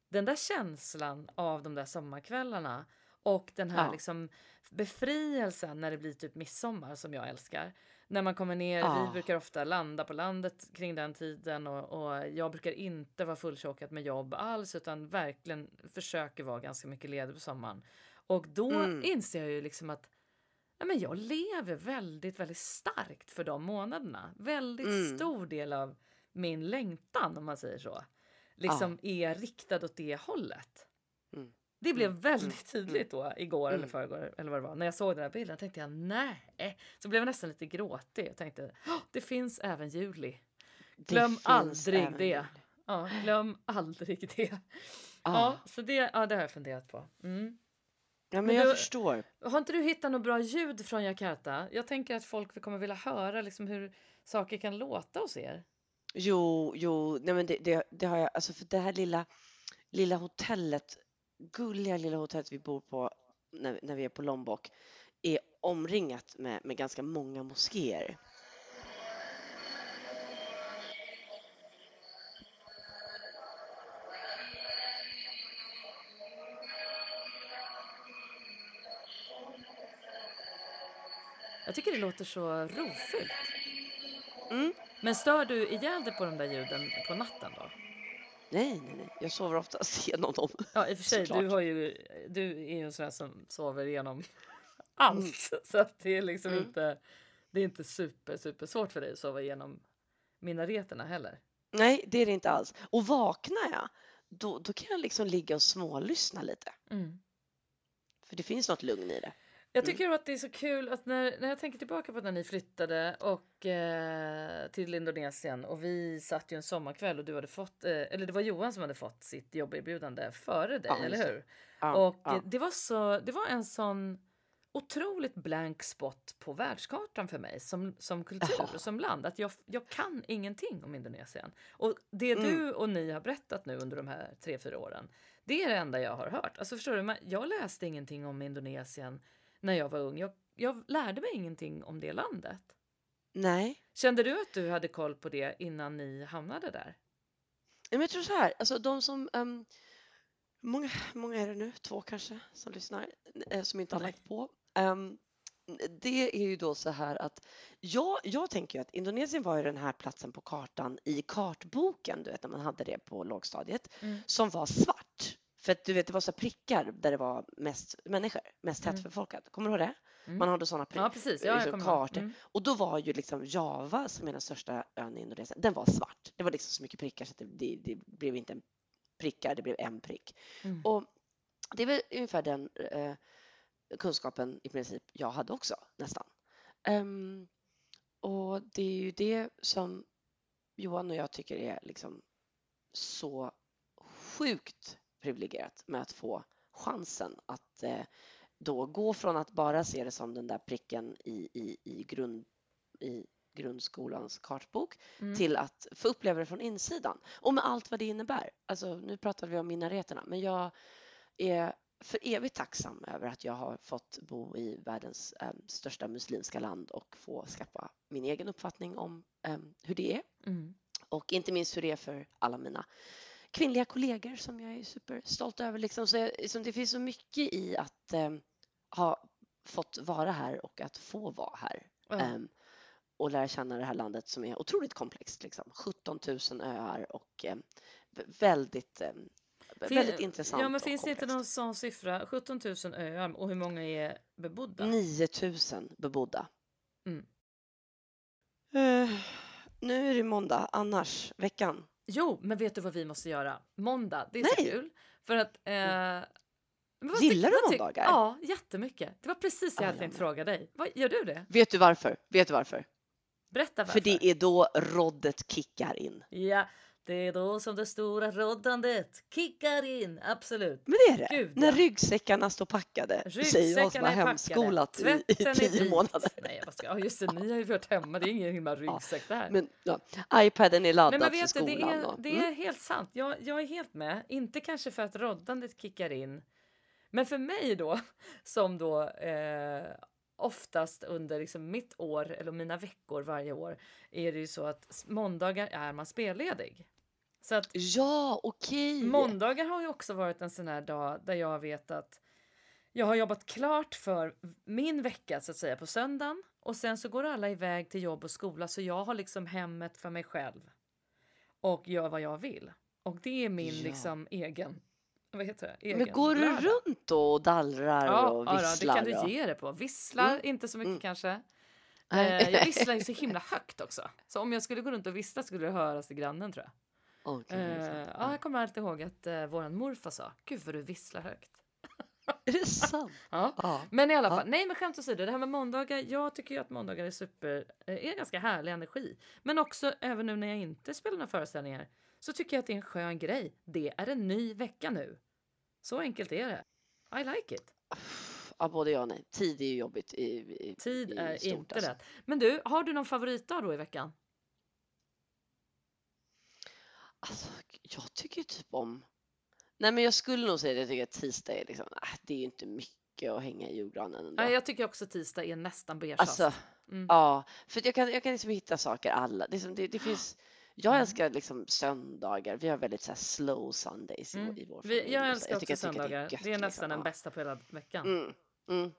den där känslan av de där sommarkvällarna och den här Ja. liksom befrielsen när det blir typ midsommar som jag älskar. När man kommer ner, Ja. vi brukar ofta landa på landet kring den tiden och, och jag brukar inte vara fulltjockad med jobb alls utan verkligen försöker vara ganska mycket ledig på sommaren. Och då Mm. inser jag ju liksom att ja, men jag lever väldigt, väldigt starkt för de månaderna. Väldigt Mm. stor del av min längtan om man säger så. Liksom är riktad åt det hållet. Mm. Det blev Mm, väldigt tydligt då igår eller Mm. förrgår eller vad det var. När jag såg den här bilden tänkte jag nej. Så blev jag nästan lite gråtig och tänkte "Åh, det finns även juli. Det Glöm finns aldrig det. jul. Ja, glöm aldrig det. Ja, Ja. så det, ja, det har jag funderat på. Mm. ja, men Men jag du- förstår. Har inte du hittat något bra ljud från Jakarta? Jag tänker att folk kommer vilja höra liksom hur saker kan låta hos er. Jo, jo, nej men det, det, det har jag, alltså för det här lilla, lilla hotellet, gulliga lilla hotellet vi bor på när, när vi är på Lombok, är omringat med, med ganska många moskéer. Jag tycker det låter så rofyllt. Mm. Men stör du ihjäl dig på de där ljuden på natten då? Nej, nej, nej, jag sover oftast igenom dem. Ja, i och för sig, du, har ju, du är ju en sån här som sover igenom allt. Så att det är liksom Mm. inte, det är inte super, super svårt för dig att sova igenom minareterna heller. Nej, det är det inte alls. Och vaknar jag, då, då kan jag liksom ligga och smålyssna lite. Mm. För det finns något lugn i det. Jag tycker att det är så kul att när, när jag tänker tillbaka på när ni flyttade och, eh, till Indonesien och vi satt ju en sommarkväll och du hade fått, eh, eller det var Johan som hade fått sitt jobberbjudande före dig, Ja, eller hur? Ja, och ja. det var så, det var en sån otroligt blank spot på världskartan för mig som, som kultur och som land. Att jag, jag kan ingenting om Indonesien. Och det Mm. du och ni har berättat nu under de här tre, fyra åren, det är det enda jag har hört. Alltså förstår du, jag läste ingenting om Indonesien när jag var ung. Jag, jag lärde mig ingenting om det landet. Nej, Kände du att du hade koll på det innan ni hamnade där? men jag tror så här, alltså de som, um, många, många är det nu, två kanske, som lyssnar, eh, som inte har lagt på. Ehm, det är ju då så här att jag, jag tänker ju att Indonesien var ju den här platsen på kartan i kartboken, du vet när man hade det på lågstadiet, Mm. som var svart. För att du vet, det var så prickar där det var mest människor, mest Mm. tättbefolkat. Kommer du ihåg det? Mm. Man hade sådana prickar. Ja, precis. Ja, liksom kartor. Mm. Och då var ju liksom Java, som är den största ön i Indonesien, den var svart. Det var liksom så mycket prickar så det, det, det blev inte en prickar, det blev en prick. Mm. Och det är väl ungefär den eh, kunskapen i princip jag hade också, nästan. Ehm, och det är ju det som Johan och jag tycker är liksom så sjukt privilegierat med att få chansen att eh, då gå från att bara se det som den där pricken i, i, i, grund, i grundskolans kartbok Mm. till att få uppleva det från insidan och med allt vad det innebär. Alltså, nu pratar vi om minareterna, men jag är för evigt tacksam över att jag har fått bo i världens eh, största muslimska land och få skaffa min egen uppfattning om eh, hur det är Mm. och inte minst hur det är för alla mina kvinnliga kollegor som jag är superstolt över. Liksom. Så jag, liksom, det finns så mycket i att eh, ha fått vara här och att få vara här. Ja. Ehm, och lära känna det här landet som är otroligt komplext. Liksom. 17 000 öar och eh, väldigt, eh, väldigt intressant Ja, men finns det inte någon sån siffra? 17 000 öar och hur många är bebodda? 9 000 bebodda. Mm. Eh, nu är det måndag, annars veckan. Jo, men vet du vad vi måste göra? Måndag, det är så Nej. kul. För att... Eh, vad Gillar du måndagar? Ja, jättemycket. Det var precis det jag Ja, hade tänkt fråga dig. Vad, gör du det? Vet du varför? Vet du varför? Berätta varför. För det är då roddet kickar in. Ja, det är då som det stora roddandet kickar in. Absolut. Men det är det. Gud, När ja. ryggsäckarna står packade, jag som har Ryggsäckarna packade. hemskolat i, i är tio månader. Nej, jag ska. Ja, just det. Ni har ju varit hemma. Det är ingen himla ryggsäck där. Men ja, iPaden är laddad men för du, det skolan. är, och, det är helt sant. Jag, jag är helt med. Inte kanske för att roddandet kickar in. Men för mig då, som då eh, oftast under liksom mitt år eller mina veckor varje år är det ju så att måndagar är man spelledig. Så att Ja, okej. måndagar har ju också varit en sån här dag där jag vet att jag har jobbat klart för min vecka så att säga på söndagen och sen så går alla iväg till jobb och skola så jag har liksom hemmet för mig själv och gör vad jag vill. Och det är min Ja. liksom egen, vad heter det? Egen Men går du runt då och dallrar Ja, och ja visslar? det kan du ge det på. Visslar, Mm. inte så mycket Mm. kanske. Eh, jag visslar ju så himla högt också. Så om jag skulle gå runt och vissla skulle det höras till grannen tror jag. Okej, Eh, sant. ja, jag kommer alltid ihåg att eh, våran morfar sa, gud vad du visslar högt. Är det sant? Ja. Ja. Men i alla Ja. fall, nej men skämt åsido, det här med måndagar, jag tycker ju att måndagar är super, eh, är ganska härlig energi. Men också även nu när jag inte spelar några föreställningar så tycker jag att det är en skön grej. Det är en ny vecka nu. Så enkelt är det. I like it. ja, både ja och nej. Tid är ju jobbigt i, i Tid i är stort, inte alltså. lätt. Men du, har du någon favoritdag då i veckan? Alltså, jag tycker ju typ om... Nej, men jag skulle nog säga att jag tycker att tisdag är liksom... Äh, det är ju inte mycket att hänga i julgranen ändå. Nej, jag tycker också tisdag är nästan beige Alltså, Mm. ja. För jag kan, jag kan liksom hitta saker alla. Det, är det, det finns... Jag Mm. älskar liksom söndagar. Vi har väldigt så slow Sundays i, Mm. vår- i vår familj. jag älskar också tycker- tycker söndagar. gött, Det är nästan liksom. den Ja. bästa på hela veckan. Mm, mm.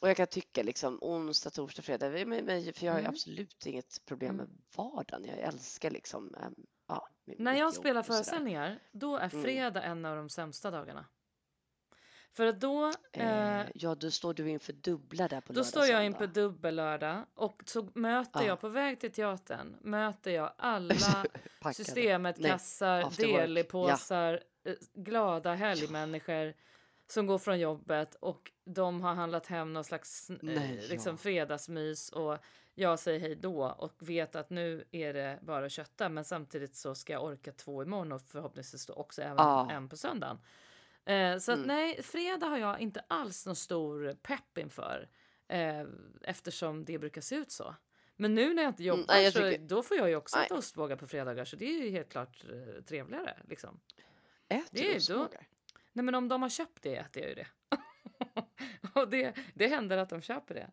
Och jag kan tycka liksom onsdag, torsdag, fredag, för jag har Mm. absolut inget problem Mm. med vardagen. Jag älskar liksom, äm, ja, När jag spelar föreställningar, då är Mm. fredag en av de sämsta dagarna. För att då, eh, Eh, ja, då står du inför dubbla där på då lördag står jag söndag. in på dubbellördag och så möter Ja. jag på väg till teatern, möter jag alla systemet, kassar, delipåsar, eh, glada helgmänniskor som går från jobbet och de har handlat hem någon slags eh, Nej, liksom ja. fredagsmys och jag säger hej då och vet att nu är det bara att kötta men samtidigt så ska jag orka två imorgon och förhoppningsvis också även Ja. en på söndagen. Eh, så att Mm. nej, fredag har jag inte alls någon stor pepp inför eh, eftersom det brukar se ut så. Men nu när jag inte jobbar Mm, nej, jag så tycker- då får jag ju också äta ostbågar på fredagar så det är ju helt klart eh, trevligare. Liksom. Äter du ostbågar? Nej men om de har köpt det äter jag ju det. och det, det händer att de köper det.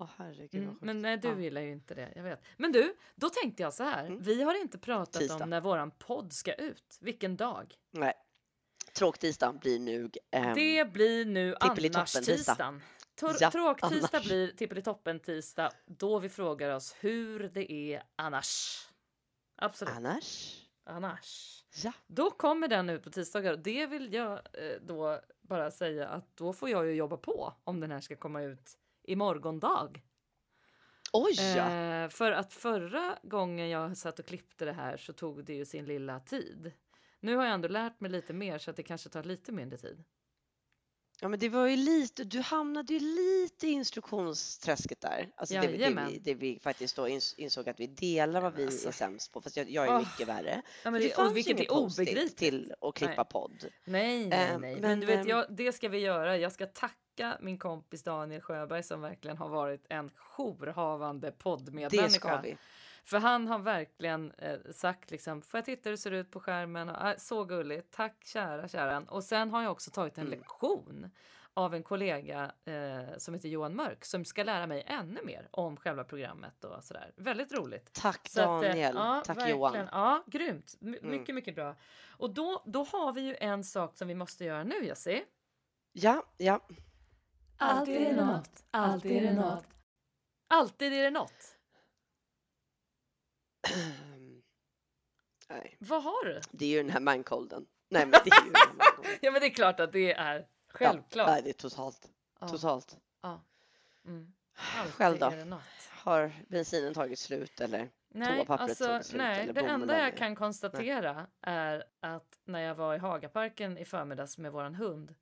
Åh herregud Mm, men nej, du Ja. gillar ju inte det, jag vet. Men du, då tänkte jag så här. Mm. Vi har inte pratat Tisdag. om när våran podd ska ut. Vilken dag? Nej. Tråktisdagen blir nu... ehm, Det blir nu annars-tisdagen. Ja, Tråktisdag blir tippeli-toppen-tisdag då vi frågar oss hur det är annars. Absolut, Annars? Annars. Ja. Då kommer den ut på tisdagar och det vill jag eh, då bara säga att då får jag ju jobba på om den här ska komma ut i morgondag. Oj. Eh, för att förra gången jag satt och klippte det här så tog det ju sin lilla tid. Nu har jag ändå lärt mig lite mer så att det kanske tar lite mindre tid. Ja men det var ju lite, du hamnade ju lite i instruktionsträsket där. Alltså det, det, vi, det vi faktiskt då ins- insåg att vi delar vad vi Alltså. är sämst på. Fast jag, jag är Åh. mycket värre. Ja, men det det, fanns och vilket är obegripligt. till att klippa Nej. podd. Nej, nej, Eh, nej. Men, men, du vet, ehm, jag, det ska vi göra. Jag ska tacka min kompis Daniel Sjöberg som verkligen har varit en jourhavande Det ska poddmedmänniska. vi. För han har verkligen eh, sagt liksom, får jag titta hur det ser ut på skärmen? Och, ah, så gulligt, tack kära käran. Och sen har jag också tagit en Mm. lektion av en kollega eh, som heter Johan Mörk som ska lära mig ännu mer om själva programmet och sådär. Väldigt roligt. Tack Så att, eh, Daniel. ja, Tack verkligen. Johan. Ja, grymt. My- Mm. Mycket, mycket bra. Och då, då har vi ju en sak som vi måste göra nu, Jessie. Ja, ja. Alltid är det något, alltid är det något. Alltid är det något. Nej, Vad har du? det är ju den här mancolden. Nej men det är ju den här. Ja, men det är klart att det är självklart. Ja, nej, det är totalt. Ja, Totalt. ja. Mm. Alltid Själv då? Har bensinen tagit slut eller? Nej, alltså, tagit slut nej eller det enda jag är- kan konstatera är att när jag var i Hagaparken i förmiddags med våran hund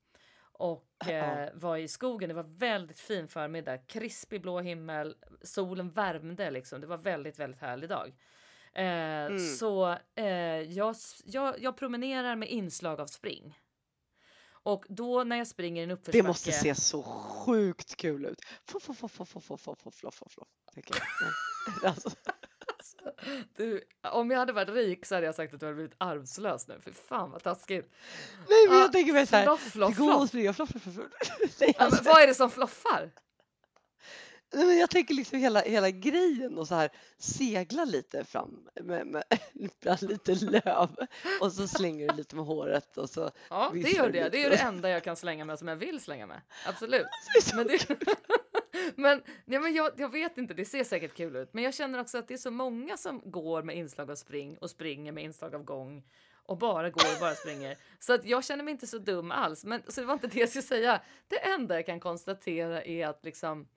och eh, var i skogen, det var väldigt fin förmiddag, krispig blå himmel, solen värmde liksom, det var väldigt, väldigt härlig dag. Eh, Mm. Så eh, jag, jag, jag promenerar med inslag av spring. Och då när jag springer i en uppförsbacke Det måste se så sjukt kul ut. Floff, floff, floff, floff, floff, floff, floff, floff, floff, Alltså, Du, om jag hade varit rik så hade jag sagt att du hade blivit arvslös nu. För fan vad taskigt. nej men Ja, jag tänker mig såhär. Floff, floff, Det går att floff. floff, floff. Nej, Ja, men alltså, vad är det som floffar? Nej, men jag tänker liksom hela, hela grejen och så här segla lite fram med, med bland lite löv och så slänger du lite med håret och så Ja, det gör det. Det är lite. det enda jag kan slänga med som jag vill slänga med. Absolut. Det Men, det, men, ja, men jag, jag vet inte, det ser säkert kul ut. Men jag känner också att det är så många som går med inslag av spring och springer med inslag av gång och bara går och bara springer. Så att jag känner mig inte så dum alls. Men så det var inte det jag skulle säga. Det enda jag kan konstatera är att liksom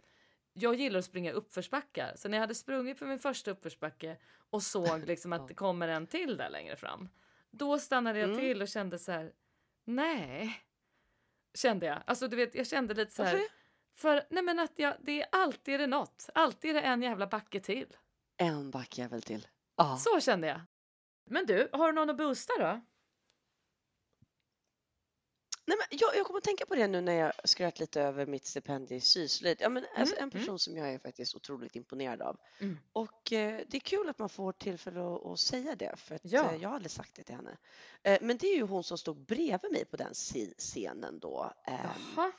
jag gillar att springa uppförsbackar. Så när jag hade sprungit för min första uppförsbacke och såg liksom att det kommer en till där längre fram. Då stannade jag Mm. till och kände så här. Nej, kände jag. Alltså du vet, jag kände lite så här. Varför? För nej men att jag, det är alltid är det något. Alltid är det en jävla backe till. En backjävel till. Ja. Så kände jag. Men du, har du någon att boosta då? Nej, men jag, jag kommer att tänka på det nu när jag skröt lite över mitt stipendium i syslöjd. Ja, men alltså, en mm. person som jag är faktiskt otroligt imponerad av. Mm. Och eh, det är kul att man får tillfälle att, att säga det för att Ja. eh, jag har aldrig sagt det till henne. Eh, men det är ju hon som stod bredvid mig på den scenen då. ehm, Jaha.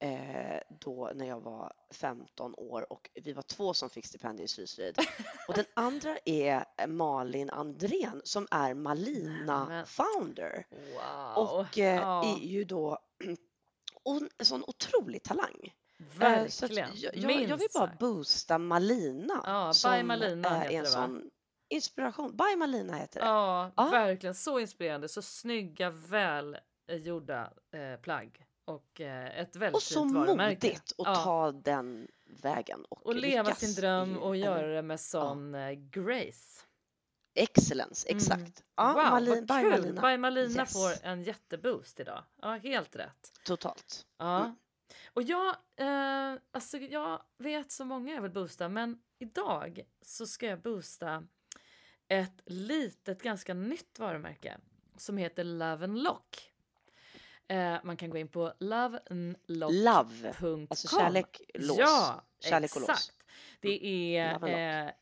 Eh, då när jag var 15 år och vi var två som fick stipendium i syslöjd. Och den andra är Malin Andrén som är Malina Nämen. founder. Wow. Och eh, är ju då en sån otrolig talang. Eh, verkligen. Jag, jag, jag vill bara boosta Malina Ja, som Malina är en sån inspiration. By Malina heter det. Ja, Ja. verkligen. Så inspirerande. Så snygga, välgjorda eh, plagg. Och eh, ett väldigt och så modigt att Ja. ta den vägen och, Och leva sin dröm och göra det med sån eh, grace. Excellence, Mm. exakt. Ja, wow, Malin, vad kul! Malina. By Malina Yes. får en jätteboost idag. Ja, helt rätt. Totalt. Ja. Mm. Och jag, eh, alltså jag vet så många jag vill boosta, men idag så ska jag boosta ett litet, ganska nytt varumärke som heter Love and Lock. Eh, man kan gå in på loveandlock.com. Love, alltså kärlek, lås. Ja, Kärlek och lås. exakt. Det är Love and eh,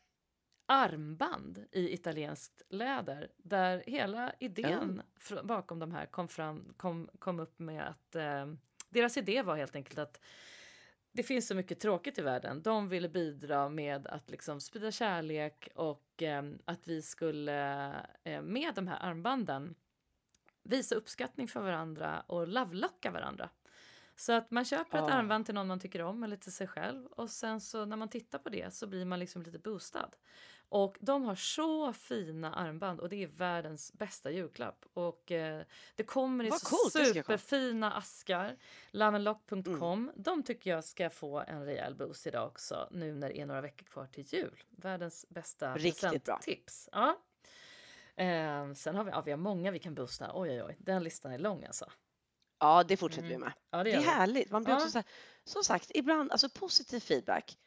armband i italienskt läder där hela idén fr- bakom de här kom, fram, kom, kom upp med att eh, deras idé var helt enkelt att det finns så mycket tråkigt i världen. De ville bidra med att liksom sprida kärlek och eh, att vi skulle eh, med de här armbanden visa uppskattning för varandra och lovelocka varandra. Så att man köper ett Ah. armband till någon man tycker om eller till sig själv och sen så när man tittar på det så blir man liksom lite boostad. Och de har så fina armband och det är världens bästa julklapp. Och eh, det kommer i Vad så coolt, superfina askar. Loveandlock.com. De tycker jag ska få en rejäl boost idag också nu när det är några veckor kvar till jul. Världens bästa presenttips. Ja. Eh, sen har vi, ja, vi har många vi kan boosta. Oj, oj, oj. Den listan är lång alltså. Ja, det fortsätter Mm. vi med. Ja, det, Det är vi. härligt. Man blir Ja. också så här, som sagt, ibland, alltså positiv feedback.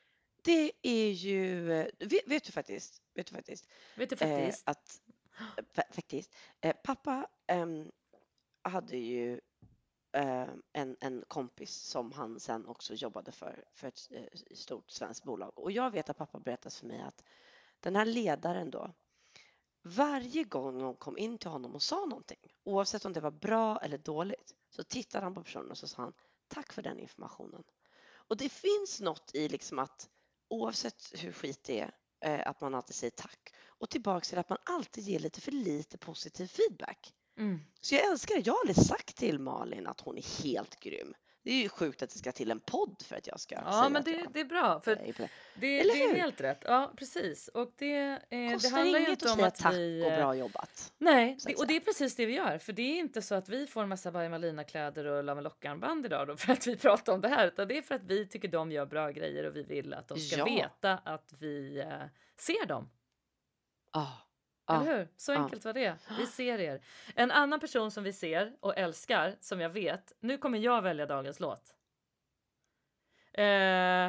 Det är ju, vet, vet du faktiskt, vet du faktiskt, Vet du eh, faktiskt? att, eh, fa- faktiskt, eh, pappa ehm, hade ju eh, en, en kompis som han sen också jobbade för, för ett eh, stort svenskt bolag. Och jag vet att pappa berättat för mig att den här ledaren då, varje gång någon kom in till honom och sa någonting, oavsett om det var bra eller dåligt, så tittade han på personen och så sa han tack för den informationen. Och det finns något i liksom att oavsett hur skit det är, eh, att man alltid säger tack och tillbaks till att man alltid ger lite för lite positiv feedback. Mm. Så jag älskar. Jag har aldrig sagt till Malin att hon är helt grym. Det är ju sjukt att det ska till en podd för att jag ska Ja, säga men att det, jag det är bra. För det. det, det är helt rätt. Ja, precis. Och det, eh, det Kostar handlar ju inget inte att om säga att tack vi... och eh, bra jobbat. Nej, det, att och det är precis det vi gör. För det är inte så att vi får en massa By Malina-kläder och Love Lock-armband idag då för att vi pratar om det här. Utan det är för att vi tycker de gör bra grejer och vi vill att de ska Ja. veta att vi eh, ser dem. Ah, Eller hur? Så ja. enkelt var det. Vi ser er. En annan person som vi ser och älskar, som jag vet. Nu kommer jag välja dagens låt. Eh,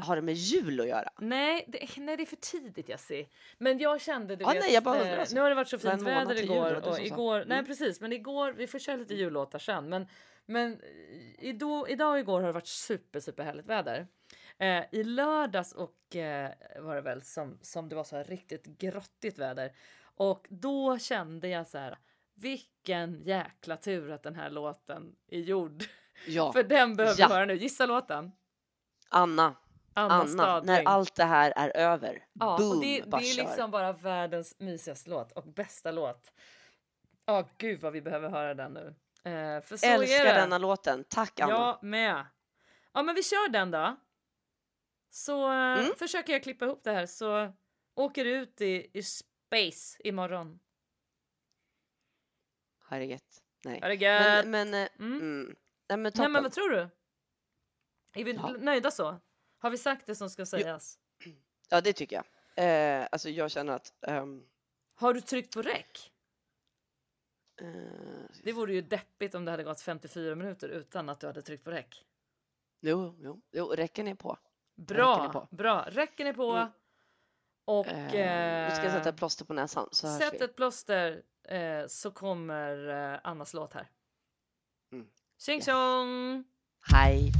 Har det med jul att göra? nej, det, nej, det är för tidigt Jessie. Men jag kände, du Ja, vet, nej, jag bara undrar eh, alltså. nu har det varit så fint väder jul, igår. du och igår nej, Mm. precis. Men igår, vi får köra lite jullåtar sen. Men, men eh, idag, idag och igår har det varit super, super härligt väder. Eh, I lördags och eh, var det väl som, som det var så här riktigt grottigt väder. Och då kände jag så här, vilken jäkla tur att den här låten är gjord. Ja, För den behöver Ja. vi höra nu. Gissa låten. Anna. Anna, Anna, när allt det här är över. Ja, Boom, och det, det är kör. liksom bara världens mysigaste låt och bästa låt. Ja, gud vad vi behöver höra den nu. Eh, för så är Älskar det. denna låten. Tack Anna. Jag med. Ja, men vi kör den då. Så eh, Mm. försöker jag klippa ihop det här så åker du ut i, i space imorgon. Ha det gött. Nej. Ha det gött! Men, men, eh, Mm. mm. Nej men Nej, men vad tror du? Är vi Ja. nöjda så? Har vi sagt det som ska sägas? Ja det tycker jag. Eh, alltså jag känner att ehm, Har du tryckt på räck? eh, Det vore ju deppigt om det hade gått 54 minuter utan att du hade tryckt på räck. Jo, jo, jo, räcken är på. Bra, Räcken är på. bra. Räcken är på. Mm. Och Eh, nu ska jag sätta eh, ett plåster på näsan så sätt vi. ett plåster eh, så kommer eh, Annas låt här. Mm. Tjing Yes. tjong! Hej.